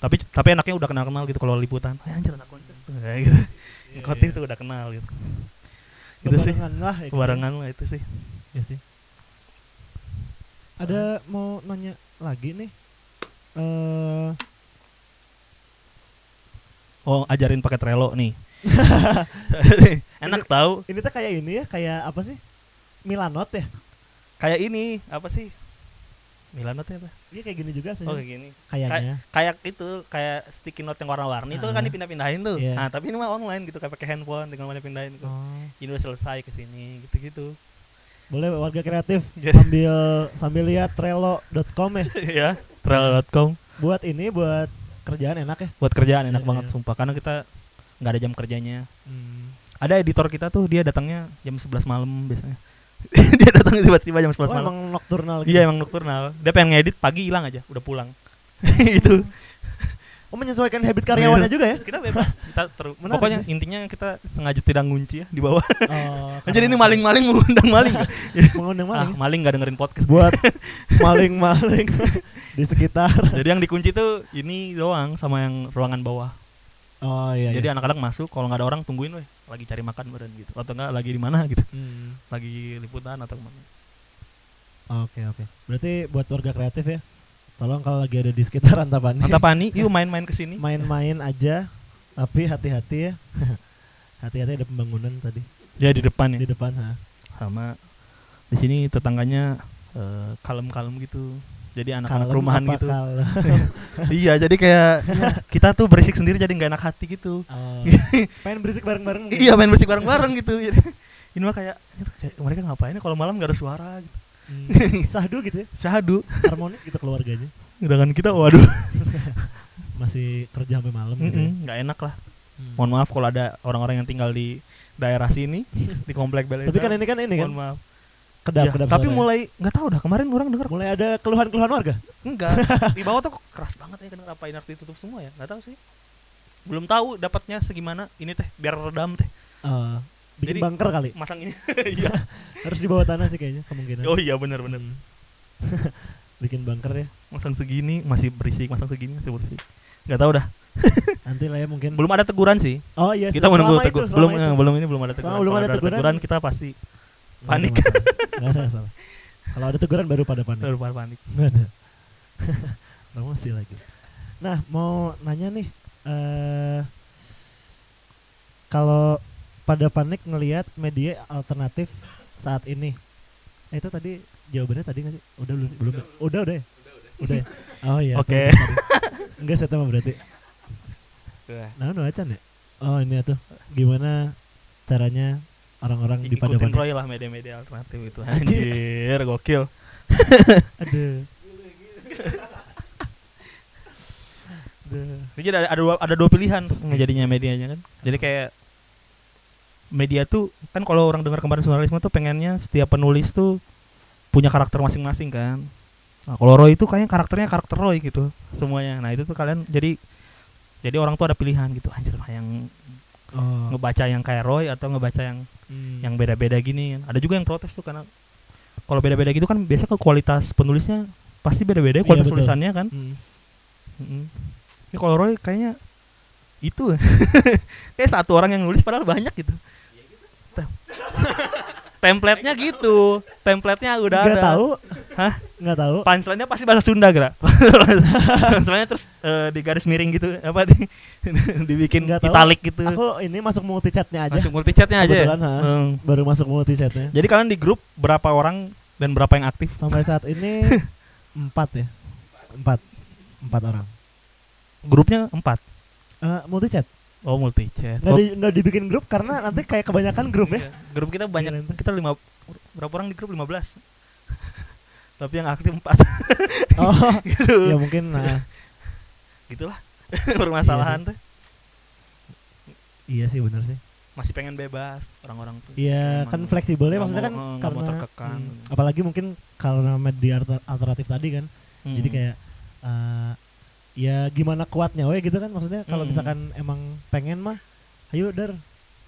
Tapi tapi enaknya udah kenal kenal gitu kalau liputan. Oh, anjir anak kontes tuh. Kayak <laughs> gitu Kotir tuh udah kenal gitu. Gitu sih. Lah ya gitu. kebarengan lah itu sih. Ya sih. Ada mau nanya lagi nih. Eh oh ajarin pakai Trello nih <laughs> enak tahu ini tuh kayak ini ya, kayak apa sih? Milanot ya? kayak ini apa sih Milanot ya apa Iya kayak gini juga sih. oh kayak gini Kayaknya. kayak itu kayak sticky note yang warna-warni itu kan Ah. dipindah-pindahin tuh Iya. nah tapi ini mah online gitu kayak pakai handphone tinggal mana pindahin gitu. Oh. ini udah selesai ke sini gitu-gitu Boleh warga kreatif Jadi- <laughs> sambil sambil lihat trello.com ya. <laughs> ya trello.com Buat ini buat kerjaan enak ya. buat kerjaan enak Iya, banget iya. sumpah karena kita nggak ada jam kerjanya Hmm. ada editor kita tuh dia datangnya jam 11 malam biasanya <laughs> dia datang tiba-tiba jam 11 Oh, malam emang nocturnal gitu. iya emang nocturnal dia pengen ngedit pagi hilang aja udah pulang <laughs> itu Oh, menyesuaikan habit karyawannya juga ya. kita bebas kita teru- Menarik pokoknya sih. intinya kita sengaja tidak ngunci ya di bawah Oh, <laughs> jadi ini maling-maling mengundang maling <laughs> mengundang ah maling. maling nggak dengerin podcast buat <laughs> maling-maling di sekitar. jadi yang dikunci tuh ini doang sama yang ruangan bawah Oh iya. jadi iya. anak-anak masuk kalau nggak ada orang tungguin weh lagi cari makan beren gitu atau enggak lagi di mana gitu Hmm. lagi liputan atau ke mana Oke oke. Berarti buat warga kreatif ya. Tolong kalau lagi ada di sekitar Antapani. Antapani <laughs> yuk main-main ke sini Main-main aja. Tapi hati-hati ya. <laughs> hati-hati ada pembangunan tadi ya di depan di ya depan ha. sama di sini tetangganya eh, kalem-kalem gitu jadi anak-anak rumahan gitu <laughs> iya jadi kayak kita tuh berisik sendiri jadi nggak enak hati gitu Oh, pengen berisik bareng-bareng. gitu. iya main berisik bareng-bareng gitu ini mah kayak kayak mereka ngapain ya kalau malam nggak ada suara gitu. Hmm. <laughs> Sahdu gitu ya. syahdu Harmonis gitu keluarganya. sedangkan kita waduh <laughs> Masih kerja sampai malam gitu. ya. Nggak enak lah Hmm. mohon maaf kalau ada orang-orang yang tinggal di daerah sini <laughs> di komplek Balai Tapi kan ini kan ini kan mohon maaf kedap Ya, kedap tapi suaranya. mulai nggak tahu dah kemarin orang dengar mulai ada keluhan-keluhan warga. enggak di bawah tuh keras banget ya kenapa ini harus ditutup semua ya nggak tahu sih belum tahu dapatnya segimana ini teh biar redam teh Eh, bikin Jadi- bunker kali. masang ini <laughs> <laughs> iya Harus di bawah tanah sih kayaknya kemungkinan. oh iya benar benar <laughs> bikin bunker ya. masang segini masih berisik masang segini masih berisik nggak tahu dah Nanti lah ya mungkin. belum ada teguran sih Oh iya. kita selama menunggu itu, tegur selama belum itu. eh, belum ini belum ada Selama teguran belum ada ada teguran, kita pasti panik. masalah. Nggak ada masalah. Kalau ada teguran baru pada panik. baru panik Nggak ada. Promosi lagi. Nah, mau nanya nih eh kalau pada panik ngelihat media alternatif saat ini. Eh, itu tadi jawabannya tadi nggak sih? Udah belum? Belum. ya? Udah, udah. ya? Udah. ya? Oh iya. Oke. sorry. Enggak saya berarti. Nah, nu acan ya? Oh, ini tuh. Gimana caranya orang-orang di pada? Roy lah media-media alternatif itu Anjir. gokil Aduh. Aduh. jadi ada ada dua, ada dua pilihan ngejadinya medianya kan jadi kayak media tuh kan kalau orang dengar kemarin jurnalisme tuh pengennya setiap penulis tuh punya karakter masing-masing kan nah kalau Roy itu kayaknya karakternya karakter Roy gitu semuanya nah itu tuh kalian jadi jadi orang tuh ada pilihan gitu anjir yang Oh. ngebaca yang kayak Roy atau ngebaca yang Hmm. yang beda-beda gini ada juga yang protes tuh karena kalau beda-beda gitu kan biasanya ke kualitas penulisnya pasti beda-beda ya, Iya, kualitas tulisannya kan Hmm. Mm-mm. Ini kalau Roy kayaknya itu <laughs> kayak satu orang yang nulis padahal banyak gitu. Tem- Template-nya gitu. Template-nya udah Nggak ada. tahu. Hah? Nggak tahu. Punchline-nya pasti bahasa Sunda, Gra. <laughs> Punchline-nya terus eh, di garis miring gitu, apa di <laughs> dibikin Nggak tahu. italic gitu. Aku ini masuk multi chatnya aja. Masuk multi chat-nya aja. ya? Kebetulan, ha. Hmm. Baru masuk multi chatnya. Jadi kalian di grup berapa orang dan berapa yang aktif? Sampai saat ini <laughs> empat ya. Empat. Empat orang. Grupnya empat. Eh, multi chat. Oh, multi chat. Nggak, di, nggak dibikin grup karena nanti kayak kebanyakan grup ya. Iya, Grup kita banyak, tuh. kita lima berapa orang di grup 15 <laughs> Tapi yang aktif 4 <laughs> Oh, gitu. ya mungkin nah, Gitulah <laughs> permasalahan tuh. iya sih benar sih. Masih pengen bebas orang-orang tuh. Iya kan fleksibel ya nggak maksudnya mau- kan nggak karena mau terkekang. hmm, apalagi mungkin karena media alter- alternatif tadi kan. Hmm. Jadi kayak eh, ya gimana kuatnya we gitu kan maksudnya kalau Hmm. misalkan emang pengen mah ayo dar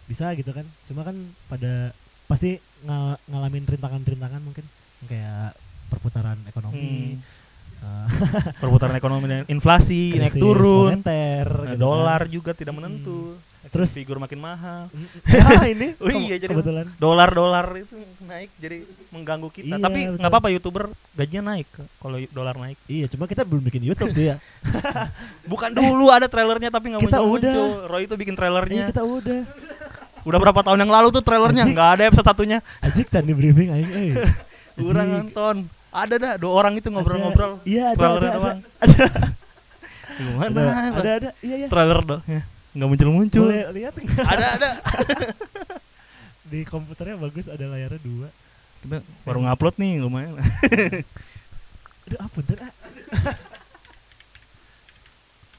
bisa gitu kan. Cuma kan pada pasti nga- ngalamin rintangan-rintangan mungkin kayak perputaran ekonomi Hmm. Ah, <laughs> perputaran ekonomi dan inflasi naik krisis turun moneter, gitu kan. dolar juga tidak menentu Terus- Terus? figur makin mahal. <laughs> Ah, ini? Oh iya, jadi- kebetulan. dolar-dolar itu naik jadi mengganggu kita. Iya, tapi nggak apa-apa youtuber gajinya naik kalau dolar naik. Iya, cuma kita belum bikin YouTube sih ya. <laughs> bukan dulu ada trailernya tapi nggak muncul muncul. Roy itu bikin Iya, trailernya kita udah. udah berapa tahun yang lalu tuh trailernya? Nggak ada episode satunya. Ajik candi briefing aing euy. <laughs> kurang nonton. Ada dah dua orang itu ngobrol-ngobrol. Ada. Iya, ada, ada, trailernya ada, doang. ada, gimana? Ada, ada, ada, iya, iya. trailer dong ya nggak muncul-muncul. Boleh lihat nggak? ada ada. <laughs> Di komputernya bagus ada layarnya dua. kita baru ngupload nih lumayan. <laughs> Aduh, punten ah. <laughs>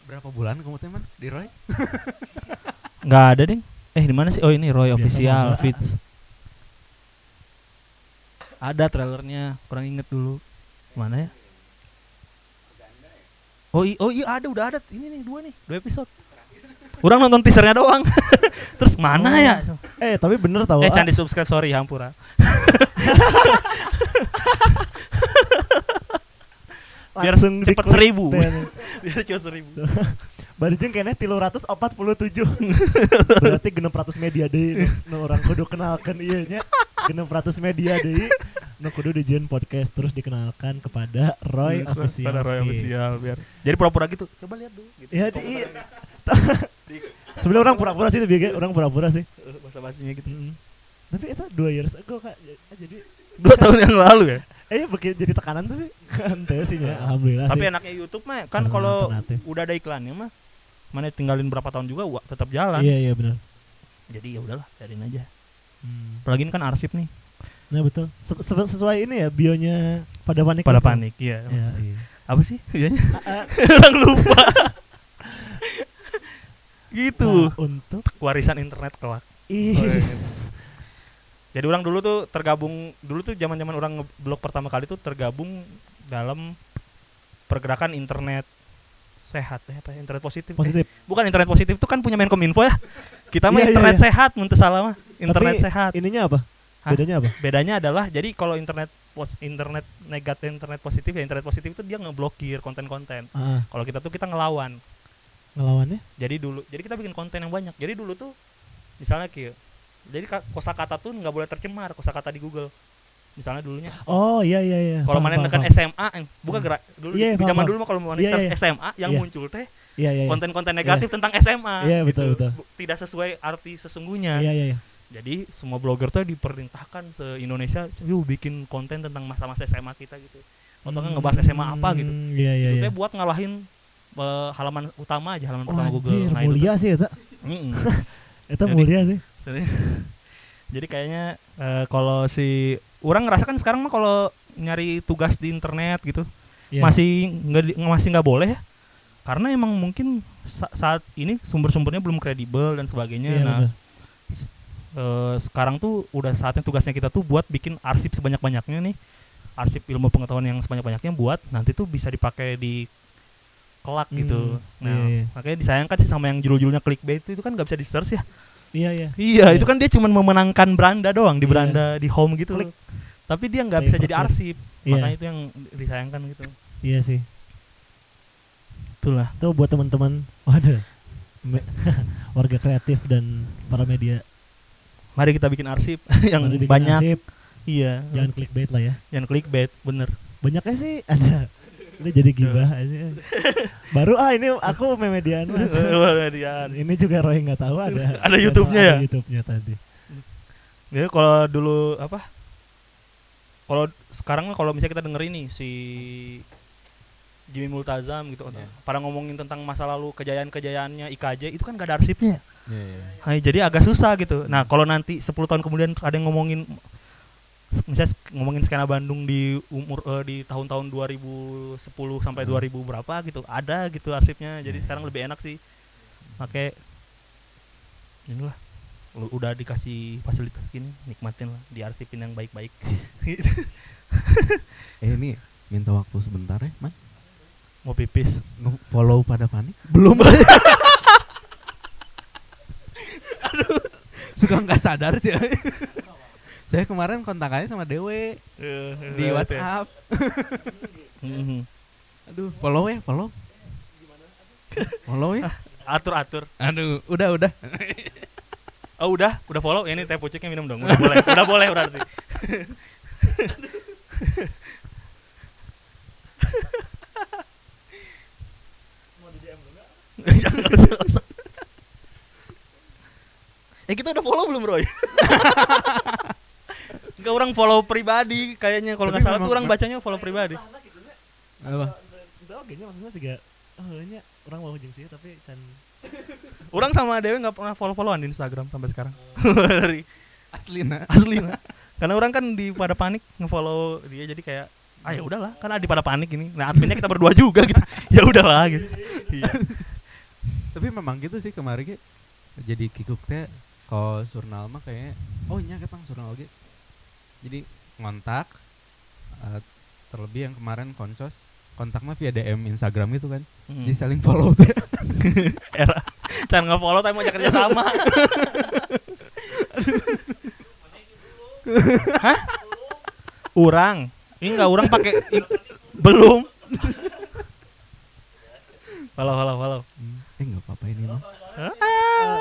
Berapa bulan kamu teman di Roy? nggak ada ding. Eh di mana sih? Oh ini Roy Biasa official feeds ada trailernya kurang inget dulu. Mana ya? Oh i- oh iya ada udah ada. Ini nih dua nih dua episode Orang nonton teasernya doang. <laughs> Terus mana Oh. ya? Eh, tapi bener tau eh ah. candi subscribe sorry hampura <laughs> biar Langsung cepet seribu. Teh. <laughs> biar cepet seribu. Barijeng kayaknya tilu ratus opat puluh tujuh. Berarti genep ratus media deh. Nu orang kudu kenalkan iya nya. Genep ratus media deh. Nu kudu dijieun podcast terus dikenalkan kepada Roy Official pada Roy official biar jadi pura-pura gitu. Coba lihat dulu gitu. Iya, di- iya. Sebenarnya orang pura-pura sih biga, orang pura-pura sih. bahasa basinya gitu Mm. Tapi itu dua years ago kak, jadi dua tahun yang lalu ya eh bikin jadi tekanan tuh sih kan sih nya, alhamdulillah tapi sih. enaknya YouTube mah kan kalau udah ada iklannya mah mana tinggalin berapa tahun juga wa- tetap jalan Iya iya benar. jadi ya udahlah biarin aja Hmm. apalagi ini kan arsip nih Nah betul. Se- se- sesuai ini ya bionya pada panik. pada itu. panik iya Ya, iya. apa sih Bionya? Ah, ah. <laughs> orang lupa <laughs> gitu Nah, untuk warisan internet kelak is. Jadi orang dulu tuh tergabung dulu tuh zaman zaman orang ngeblog pertama kali tuh tergabung dalam pergerakan internet sehat ya apa ya, internet positif Eh, Positif. bukan internet positif tuh kan punya Menkominfo ya kita mah Iya, iya, internet iya. sehat menurut salah mah internet Tapi sehat Ininya apa? Hah? Bedanya apa? bedanya adalah jadi kalau internet pos internet negatif internet positif ya internet positif itu dia ngeblokir konten-konten Ah, kalau kita tuh kita ngelawan ngelawannya? jadi dulu jadi kita bikin konten yang banyak jadi dulu tuh misalnya kayak jadi ka- kosakata tuh nggak boleh tercemar kosakata di Google misalnya dulunya Oh iya iya iya. kalau mana paham. SMA eh, bukan Hmm. gerak dulu Iya, di zaman dulu mah kalau mau search iya. SMA yang Iya. muncul teh Iya iya. iya. konten-konten negatif tentang SMA Iya, betul, gitu. betul. Tidak sesuai arti sesungguhnya Iya iya iya. jadi semua blogger tuh diperintahkan se Indonesia yuk bikin konten tentang masa-masa SMA kita gitu atau ngebahas SMA apa gitu Hmm, Iya iya itu iya. teh buat ngalahin eh, halaman utama aja halaman Oh, pertama Google anjir, Nah, itu mulia sih eta. tuh- Mm-mm. <laughs> Eta Jadi- mulia sih. Jadi- jadi kayaknya eh, kalau si orang ngerasa kan sekarang mah kalau nyari tugas di internet gitu Iya. masih nggak masih nggak boleh ya karena emang mungkin sa- saat ini sumber-sumbernya belum kredibel dan sebagainya Iya, nah bener. eh, sekarang tuh udah saatnya tugasnya kita tuh buat bikin arsip sebanyak-banyaknya nih arsip ilmu pengetahuan yang sebanyak-banyaknya buat nanti tuh bisa dipakai di kelak gitu Hmm, nah iya, iya. makanya disayangkan sih sama yang judul-judulnya clickbait itu, itu kan nggak bisa di search ya Iya iya. Iya, Iya. itu kan dia cuma memenangkan beranda doang di Iya. beranda di home gitu. Klik. Tapi dia nggak bisa Pay per jadi arsip. Iya. Makanya itu yang disayangkan gitu. Iya sih. Itulah. Tuh buat teman-teman, waduh. <laughs> warga kreatif dan para media Mari kita bikin arsip <laughs> yang bikin banyak. arsip, Iya. jangan clickbait lah ya. Jangan clickbait, bener. Banyaknya sih ada. Ini jadi gibah aja. Baru ah ini aku memediaan <laughs> banget. Dia- Ini juga Roy nggak tahu ada. Ada YouTube-nya ya? Ada YouTube-nya tadi. Ya kalau dulu apa? Kalau sekarang mah kalau misalnya kita denger ini si Jimmy Multazam gitu Iya. pada ngomongin tentang masa lalu kejayaan-kejayaannya IKJ itu kan gak ada arsipnya. Iya, iya. Nah, jadi agak susah gitu. Nah, kalau nanti 10 tahun kemudian ada yang ngomongin misalnya ngomongin skena Bandung di umur eh, di tahun-tahun 2010 sampai Hmm. 2000 berapa gitu, ada gitu arsipnya. Jadi sekarang lebih enak sih. Pakai inilah lu udah dikasih fasilitas gini, nikmatin lah, diarsipin yang baik-baik. <laughs> Eh ini minta waktu sebentar ya, Man. Mau pipis. Nge- Follow pada panik. Belum. <laughs> <laughs> Suka nggak sadar sih. Saya kemarin kontakannya sama Dewe Eh, di WhatsApp. Mhm. Aduh, follow ya, follow. follow ya. Atur atur. Aduh, udah udah. Oh udah, udah follow. Ya, ini teh pucuknya minum dong. Udah boleh, udah boleh berarti. Ya kita udah follow belum Roy? <laughs> Enggak orang follow pribadi kayaknya kalau nggak salah tuh orang bacanya follow pribadi. Apa? Udah oke nya maksudnya sih gak Oh nya orang mau jeung sih tapi can <laughs> Orang sama Dewi nggak pernah follow-followan di Instagram sampai sekarang. <laughs> Dari Asli nah. asli nah. Karena orang kan di pada panik ngefollow dia jadi kayak ah ya udahlah kan di pada panik ini. Nah adminnya kita berdua juga gitu. <laughs> ya udahlah gitu. Iya. Tapi memang gitu sih kemarin ge. Jadi kikuk teh kalau surnal mah kayaknya oh nya ketang surnal ge. Jadi ngontak eh, terlebih yang kemarin koncos kontaknya via DM Instagram gitu kan. Hmm. Jadi saling follow teh. <laughs> Era. Jangan nge-follow tapi mau kerja sama. <laughs> Hah? Urang. Ini enggak urang pakai belum. Follow, follow, follow. Hmm, Eh enggak apa-apa ini mah. Eh,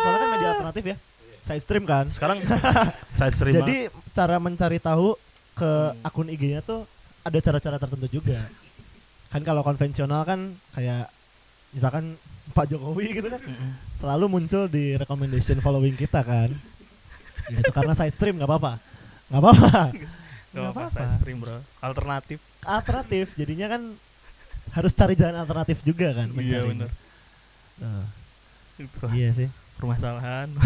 soalnya kan media alternatif ya side stream kan Sekarang <laughs> saya sering jadi cara mencari tahu ke Hmm. akun IG-nya tuh ada cara-cara tertentu juga kan kalau konvensional kan kayak misalkan Pak Jokowi gitu kan selalu muncul di recommendation following kita kan gitu karena side stream nggak apa-apa nggak apa-apa Gak <laughs> nggak apa-apa, side stream bro. Alternatif. alternatif jadinya kan harus cari jalan alternatif juga kan Iya mencarinya. bener. Tuh, Itu iya sih permasalahan. <laughs>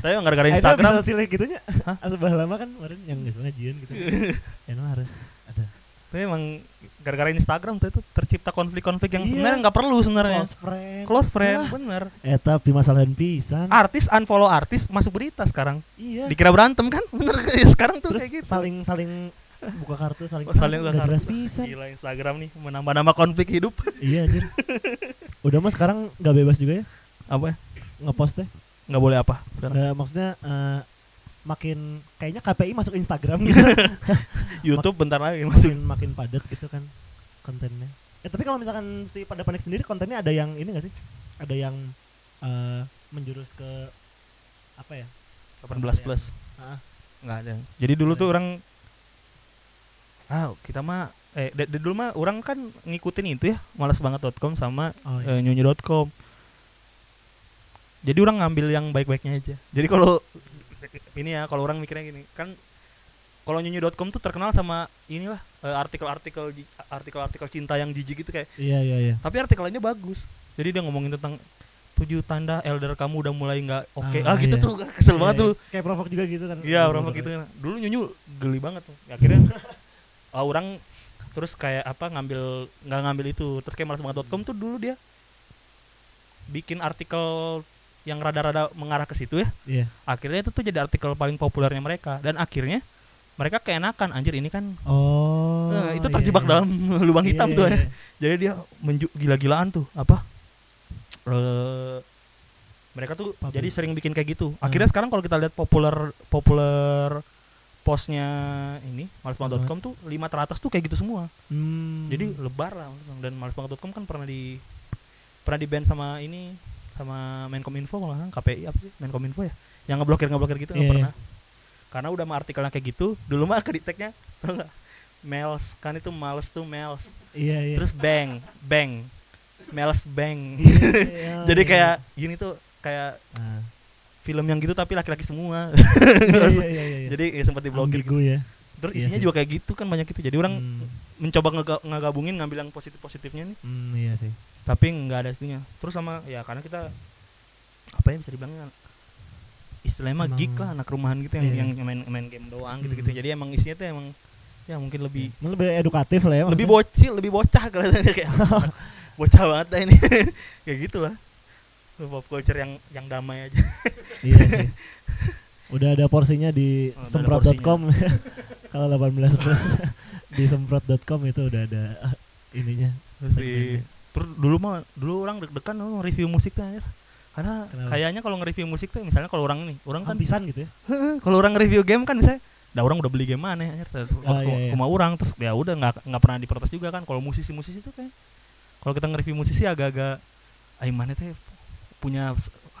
Tapi gara-gara Instagram bisa silih gitunya? Asbah lama kan kemarin yang nggak ngajian gitu <laughs> Emang harus ada Tapi emang gara-gara Instagram tuh itu tercipta konflik-konflik yang Iya. sebenarnya nggak perlu sebenarnya. Close friend Close friend, Wah, bener. Eh tapi masalahan pisan Artis unfollow artis masuk berita sekarang. Iya Dikira berantem kan? Bener <laughs> sekarang tuh Terus kayak gitu. saling saling buka kartu saling Oh, saling Ah, buka nggak jelas kartu. pisan Gila Instagram nih menambah-nambah konflik hidup. Iya anjir Udah mah sekarang nggak bebas juga ya Apa ya? Ngepost teh Nggak boleh apa sekarang? Nggak, Maksudnya eh, Makin Kayaknya KPI masuk Instagram gitu <laughs> YouTube bentar lagi masuk. Makin makin padat gitu kan Kontennya Eh tapi kalau misalkan si pada panik sendiri kontennya ada yang ini gak sih? Ada yang eh, menjurus ke apa ya? 18 plus. Ah. Nggak ada. Jadi dulu tuh orang ah kita mah eh dulu mah orang kan ngikutin itu ya malasbanget.com sama Oh, eh, nyonyo.com. Jadi orang ngambil yang baik-baiknya aja. Jadi kalau ini ya kalau orang mikirnya gini, kan kalau nyonyo.com tuh terkenal sama inilah eh, artikel-artikel artikel-artikel cinta yang jijik gitu kayak. Iya iya iya. Tapi artikelnya bagus. Jadi dia ngomongin tentang tujuh tanda elder kamu udah mulai nggak oke. Ah, Ah, gitu iya. tuh kesel Iya, banget iya. tuh. Kayak provok juga gitu kan. Iya, orang gitu. Dulu nyonyo geli banget tuh. Akhirnya <laughs> ah, orang terus kayak apa ngambil nggak ngambil itu. Terus kayak malasbanget.com tuh dulu dia bikin artikel yang rada-rada mengarah ke situ ya. Iya. Akhirnya itu tuh jadi artikel paling populernya mereka dan akhirnya mereka keenakan anjir ini kan Oh. eh, itu iya, terjebak iya. dalam <laughs> lubang hitam Iya, tuh iya, ya. iya. Jadi dia menju gila-gilaan tuh apa? Eh mereka tuh Publish. jadi sering bikin kayak gitu. Hmm. Akhirnya sekarang kalau kita lihat populer populer postnya ini malesbanget.com tuh lima teratas tuh kayak gitu semua. Hmm. Jadi lebar lah dan malesbanget.com kan pernah di pernah di ban sama ini sama Menkominfo kalau nggak KPI apa sih Menkominfo ya yang ngeblokir ngeblokir gitu nggak Iya, pernah karena udah mah artikelnya kayak gitu dulu mah <laughs> tau nggak Mels kan itu males tuh Mels iya iya. terus bang bang Mels bang <laughs> Iya, iya, <laughs> jadi iya. kayak gini tuh kayak Ah. film yang gitu tapi laki-laki semua iya, iya, iya, iya. jadi ya sempat diblokir Ambigu ya. terus isinya juga kayak gitu kan banyak gitu jadi orang Hmm. Mencoba ngega- ngegabungin ngambil yang positif positifnya nih Hmm, iya sih. tapi nggak ada itunya terus sama ya karena kita apa ya bisa dibilang istilahnya mah Emang- geek lah anak rumahan gitu yang Iya. yang main main game doang gitu gitu Hmm. jadi emang isinya tuh emang ya mungkin lebih Emang lebih edukatif lah ya. lebih bocil lebih bocah kelihatannya kayak <laughs> bocah banget dah ini <laughs> kayak gitulah pop culture yang yang damai aja <laughs> iya sih. Udah ada porsinya di Oh, semprot.com. Kalau 18 plus di semprot.com itu udah ada ah, ininya. Segmennya. terus dulu mah dulu orang deg-degan oh, review musik tuh karena Kenapa? kayaknya kalau nge-review musik tuh misalnya kalau orang nih orang kan pisan gitu ya. kalau orang review game kan misalnya dah orang udah beli game mana ya Ah, iya, iya. rumah orang terus ya udah nggak nggak pernah diprotes juga kan kalau musisi-musisi itu kayak kalau kita nge-review musisi agak-agak ayo mana teh punya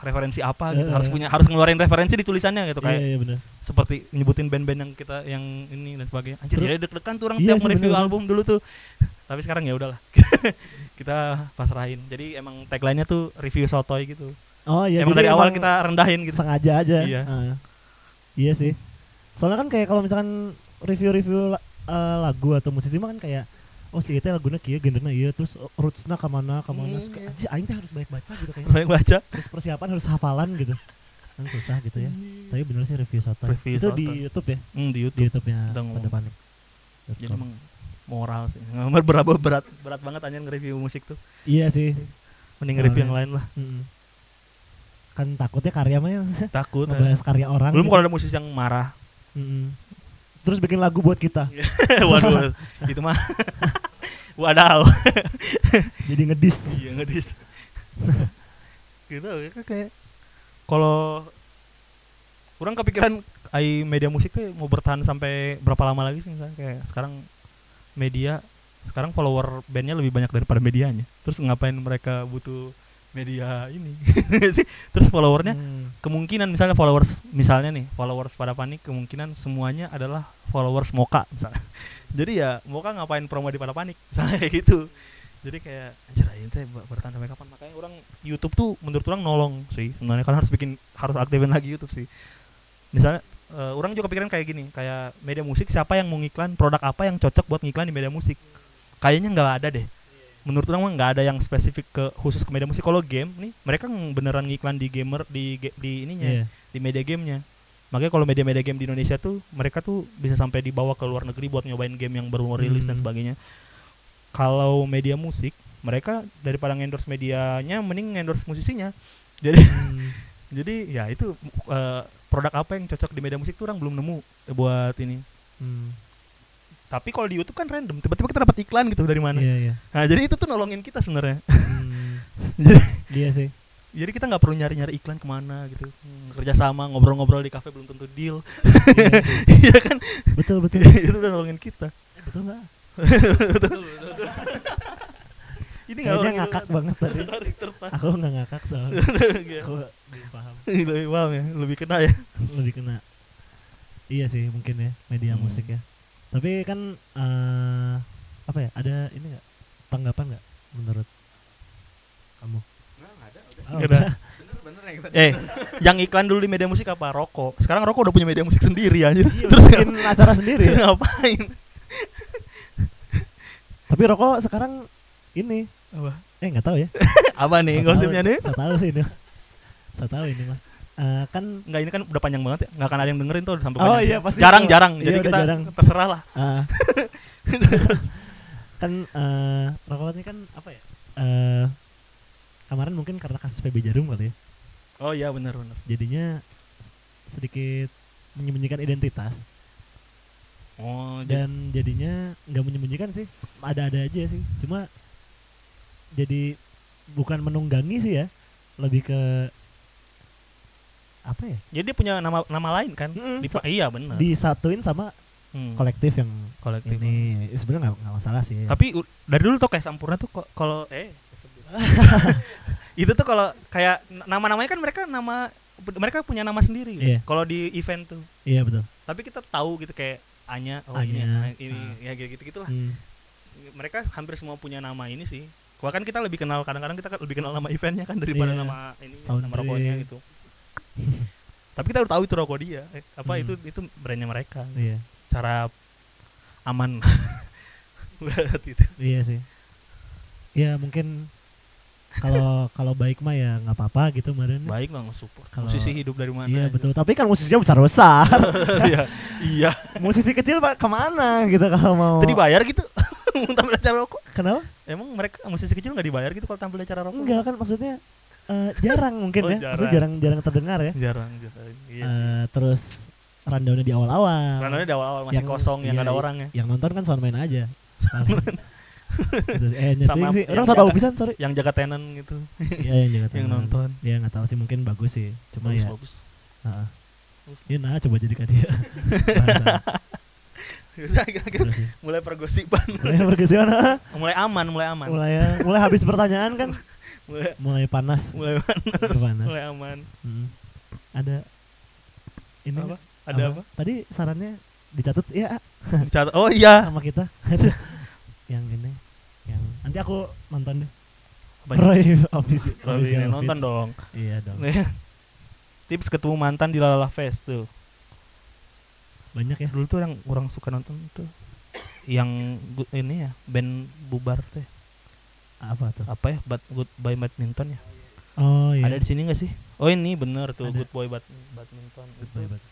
referensi apa gitu Eh, harus eh. punya harus ngeluarin referensi di tulisannya gitu Iya kayak iya benar. Seperti nyebutin band-band yang kita yang ini dan sebagainya anjir jadi deg-degan tuh orang Iya tiap bener-bener. album dulu tuh tapi sekarang ya udahlah <laughs> kita pasrahin jadi emang tagline-nya tuh review sotoy gitu Oh iya emang jadi dari awal emang kita rendahin gitu sengaja aja. Iya. Ah. iya sih. Soalnya kan kayak kalau misalkan review-review la- eh, lagu atau musisi mah kan kayak oh si itu laguna kieu genderna ieu terus oh, rootsna ka mana ka mana Hmm, iya. Anjir, aing teh harus banyak baca gitu kayaknya banyak baca terus persiapan harus hafalan gitu kan susah gitu ya. Tapi bener sih review soto Review itu di soto. YouTube ya? Hmm, di di YouTube YouTube-nya Udah ngomong. pada panik jadi emang moral sih. Nggak berat berat berat banget anjir nge-review musik tuh. Iya sih. Mending Soalnya- review yang lain lah. Mm-mm. kan takutnya karya mah ya. Takut ngebahas karya orang belum gitu. kalau ada musisi yang marah. Mm-mm. terus bikin lagu buat kita. <laughs> Waduh itu mah. <laughs> Wadaw. Jadi ngedis. Iya ngedis. <laughs> Gitu ya kayak kalau kurang kepikiran ai media musik tuh mau bertahan sampai berapa lama lagi sih misalnya? Kayak sekarang media sekarang follower bandnya lebih banyak daripada medianya. Terus ngapain mereka butuh media ini? <laughs> Sih terus followernya Hmm. kemungkinan misalnya followers misalnya nih followers pada panik kemungkinan semuanya adalah followers Moka misalnya. <laughs> Jadi ya Moka ngapain promo di pada panik? Misalnya kayak gitu jadi kayak anjir ini teh ber- bertahan sampai kapan. Makanya orang YouTube tuh menurut orang nolong sih sebenarnya kan harus bikin harus aktifin lagi YouTube sih. Misalnya eh, orang juga pikiran kayak gini kayak media musik siapa yang mau ngiklan produk apa yang cocok buat ngiklan di media musik? Kayaknya nggak ada deh. Menurut orang nggak ada yang spesifik ke khusus ke media musik. Kalau game nih mereka beneran ngiklan di gamer di di ininya Iya. di media gamenya. Makanya kalau media-media game di Indonesia tuh mereka tuh bisa sampai dibawa ke luar negeri buat nyobain game yang baru mau rilis dan Hmm. sebagainya kalau media musik mereka daripada endorse medianya mending endorse musisinya. Jadi Hmm. <laughs> jadi ya itu eh, produk apa yang cocok di media musik tuh orang belum nemu buat ini. Hmm. tapi kalau di YouTube kan random tiba-tiba kita dapat iklan gitu dari mana. Iya iya. Nah jadi itu tuh nolongin kita sebenarnya. Hmm. <laughs> jadi iya sih. jadi kita nggak perlu nyari-nyari iklan ke mana gitu. Hmm, kerjasama ngobrol-ngobrol di kafe belum tentu deal. Iya. <laughs> iya kan? Betul betul. Itu udah nolongin kita. Eh, betul nggak <laughs> ini kayaknya ngakak banget tadi. Tertarik aku nggak ngakak soalnya. <laughs> Aku belum paham. Lebih paham ya lebih kena ya. Lebih kena. Iya sih mungkin ya media Hmm. musik ya. Tapi kan eh apa ya ada ini nggak? Tanggapan nggak menurut kamu? Oh, Nggak ada. Bener bener yang tadi. eh yang iklan dulu di media musik apa? Rokok. Sekarang rokok udah punya media musik sendiri anjir. Iya, terus bikin acara sendiri ya. <laughs> ngapain tapi rokok sekarang ini. Apa? Eh nggak tahu ya. <laughs> Apa nih Saya gosipnya tahu- nih? saya tahu sih ini saya tahu ini mah. Eh, kan Enggak ini kan udah panjang banget ya. Nggak akan ada yang dengerin tuh sampai Oh, iya, pasti jarang itu. jarang. Iya, jadi kita jarang. terserah lah. Ah, <laughs> kan eh rokok ini kan apa ya? Eh kemarin mungkin karena kasus PB Jarum kali ya. Oh iya benar benar. Jadinya sedikit menyembunyikan identitas oh jadi dan jadinya nggak menyembunyikan sih. Ada-ada aja sih. Cuma jadi bukan menunggangi sih ya. Lebih ke apa ya? Jadi dia punya nama nama lain kan? Mm-mm. Di- iya benar disatuin sama Hmm, kolektif yang kolektif. ini. Ya, sebenarnya nggak masalah sih. Tapi dari dulu tuh kayak Sampurna tuh kalau eh. <laughs> Itu tuh kalau kayak nama-namanya kan mereka nama mereka punya nama sendiri. Iya. kalau di event tuh. Iya betul. Tapi kita tahu gitu kayak Anya oh ini Anya, ini ah. ya gitu gitu lah Hmm. mereka hampir semua punya nama ini sih. Kan kita lebih kenal kadang-kadang kita kan lebih kenal nama eventnya kan daripada Iya. nama ini Sound nama rokoknya gitu. <laughs> Tapi kita udah tahu itu rokok dia. Eh, apa Hmm. itu itu brandnya mereka. Iya. Cara aman. <laughs> Buat itu. Iya sih. Ya mungkin kalau kalau baik mah ya nggak apa-apa gitu kemarin baik lah support Kalau- musisi hidup dari mana iya aja. betul. Tapi kan musisinya besar besar <laughs> iya iya. Musisi kecil pak ke mana gitu kalau mau? Itu dibayar gitu. <laughs> Tampil acara rokok. Kenapa? Emang mereka musisi kecil nggak dibayar gitu kalau tampil acara rokok? Enggak kan maksudnya eh, jarang mungkin Oh, ya. maksudnya jarang jarang terdengar ya. Jarang jarang. Iya. Eh, terus rundownnya di awal-awal. Karena di awal-awal masih Yang- kosong yang iya, nggak ada iya. orangnya yang nonton kan soundman aja. Eh <laughs> Sama sih. yang orang jaga- pisan sorry. yang jaga tenan gitu. Iya yang jaga <laughs> yang tangan. nonton. Ya nggak tahu sih mungkin bagus sih. Cuma bagus ya bagus. heeh. Iya nah coba jadikan dia. <laughs> Mulai pergosipan. Mulai mana? mulai aman mulai aman. Mulai mulai habis pertanyaan kan? Mulai mulai panas. mulai panas Mulai panas. mulai aman. Hmm. Ada ini apa? ada apa, Tadi sarannya dicatat ya Dicatat- oh iya. Sama kita. Yang ini yang nanti aku nonton deh. Apa? Roy office, Roy, official nonton dong Iya dong. tips ketemu mantan di Lalala Fest tuh Banyak ya. dulu tuh yang orang suka nonton tuh yang gu- ini ya band bubar teh Apa tuh? apa ya Bad, Good Boy Badminton ya Oh iya. ada di sini gak sih oh ini bener tuh Ada. Good Boy Bad, Badminton Good Itu. boy, bad.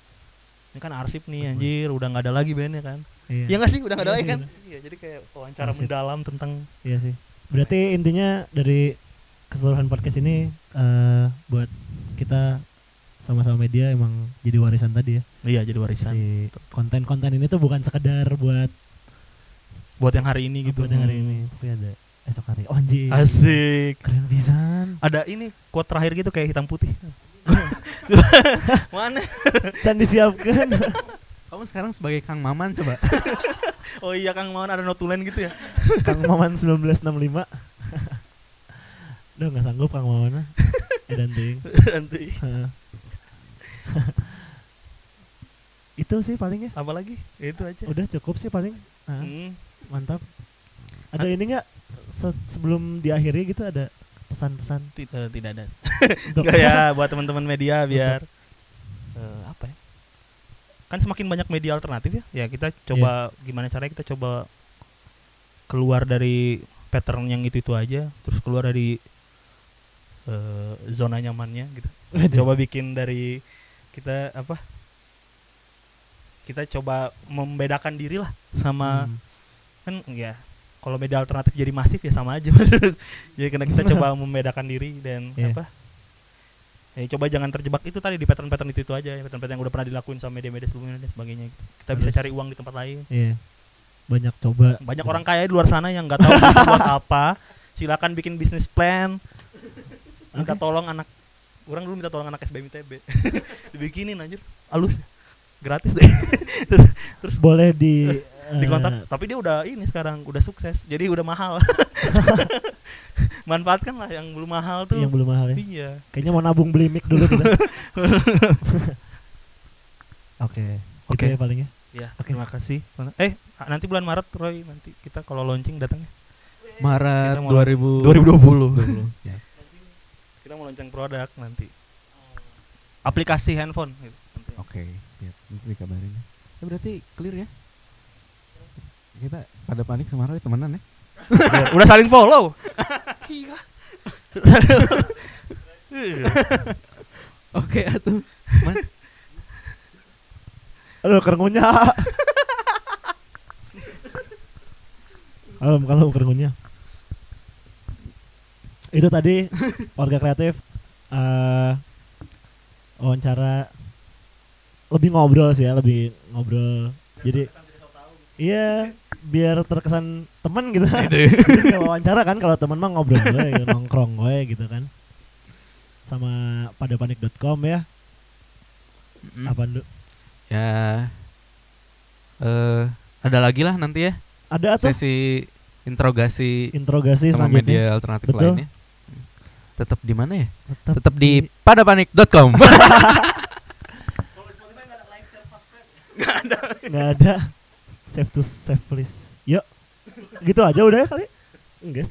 Ini kan arsip nih anjir udah nggak ada lagi bandnya kan Iya. ya nggak sih udah nggak ada Iya lagi sih, kan udah. iya jadi kayak wawancara Arsip. mendalam tentang Iya sih. Berarti intinya dari keseluruhan podcast ini eh buat kita sama-sama media emang jadi warisan tadi ya. iya jadi warisan Si konten-konten ini tuh bukan sekedar buat buat yang hari ini gitu buat yang hari Hmm. ini, tapi ada esok hari. Oh anjir. asik Keren pisan. ada ini quote terakhir gitu kayak hitam putih <laughs> mana Can disiapkan. Kamu sekarang sebagai Kang Maman coba. <laughs> oh iya kang mau ada notulen gitu ya Kang Maman 1965. Udah nggak sanggup Kang Maman. Eh dan ting. nanti <laughs> Heeh. Itu sih paling ya. apalagi Ya, itu aja Udah cukup sih paling. Nah, Hmm. mantap. Ada ini nggak se- sebelum diakhiri gitu ada pesan-pesan tidak tidak ada <laughs> Enggak ya buat teman-teman media biar eh, apa ya? Kan semakin banyak media alternatif ya. Ya kita coba gimana caranya kita coba keluar dari pattern yang itu-itu aja, terus keluar dari eh, zona nyamannya gitu. Coba bikin dari kita apa? Kita coba membedakan diri lah sama Hmm. kan ya kalau media alternatif jadi masif ya sama aja <laughs> jadi karena kita coba <laughs> membedakan diri dan Iya. apa? Ya coba jangan terjebak itu tadi di pattern-pattern itu itu aja ya, pattern-pattern yang udah pernah dilakuin sama media-media sebelumnya dan sebagainya gitu. kita bisa Terus- cari uang di tempat lain. Iya. Banyak coba. banyak orang kaya di luar sana yang nggak tahu buat <laughs> apa. Silakan bikin bisnis plan. Minta Oke. tolong anak. Orang dulu minta tolong anak SBM ITB dibikinin anjir. Halus. Gratis deh. Terus boleh di di eh, kontak tapi dia udah ini sekarang udah sukses jadi udah mahal <laughs> manfaatkan lah yang belum mahal tuh yang belum mahal ya. iya Kayaknya mau nabung beli mic dulu kita. <laughs> Oke. Oke. Oke. ya paling ya. ya Oke. terima kasih eh nanti bulan Maret Roy nanti kita kalau launching datangnya Maret Kita mau- 2020. 2020 Ya. kita mau launching produk nanti aplikasi handphone gitu. Oke, siap. Nanti dikabarin. Ya berarti clear ya. Kita pada panik sama Roy temenan ya. Udah- <laughs> udah saling follow. Iya. Oke, atuh. Aduh kerengunya. Kalau kalau kerengunya. Itu tadi warga kreatif eh wawancara lebih ngobrol sih ya, lebih ngobrol. Jadi Iya, biar terkesan teman gitu. Jadi <laughs> nggak wawancara kan kalau teman mah ngobrol we, gitu, nongkrong we gitu kan. Sama padapanik.com ya. Mm. Apa dulu? Ya eh ada lagi lah nanti ya Ada tuh sesi interogasi interogasi sama selanjutnya. media alternatif Betul. lainnya. Tetap di mana ya? Tetap, Tetap di padapanik.com. <laughs> <laughs> nggak ada save to save list. Yuk. Gitu aja udah kali. Enggak sih.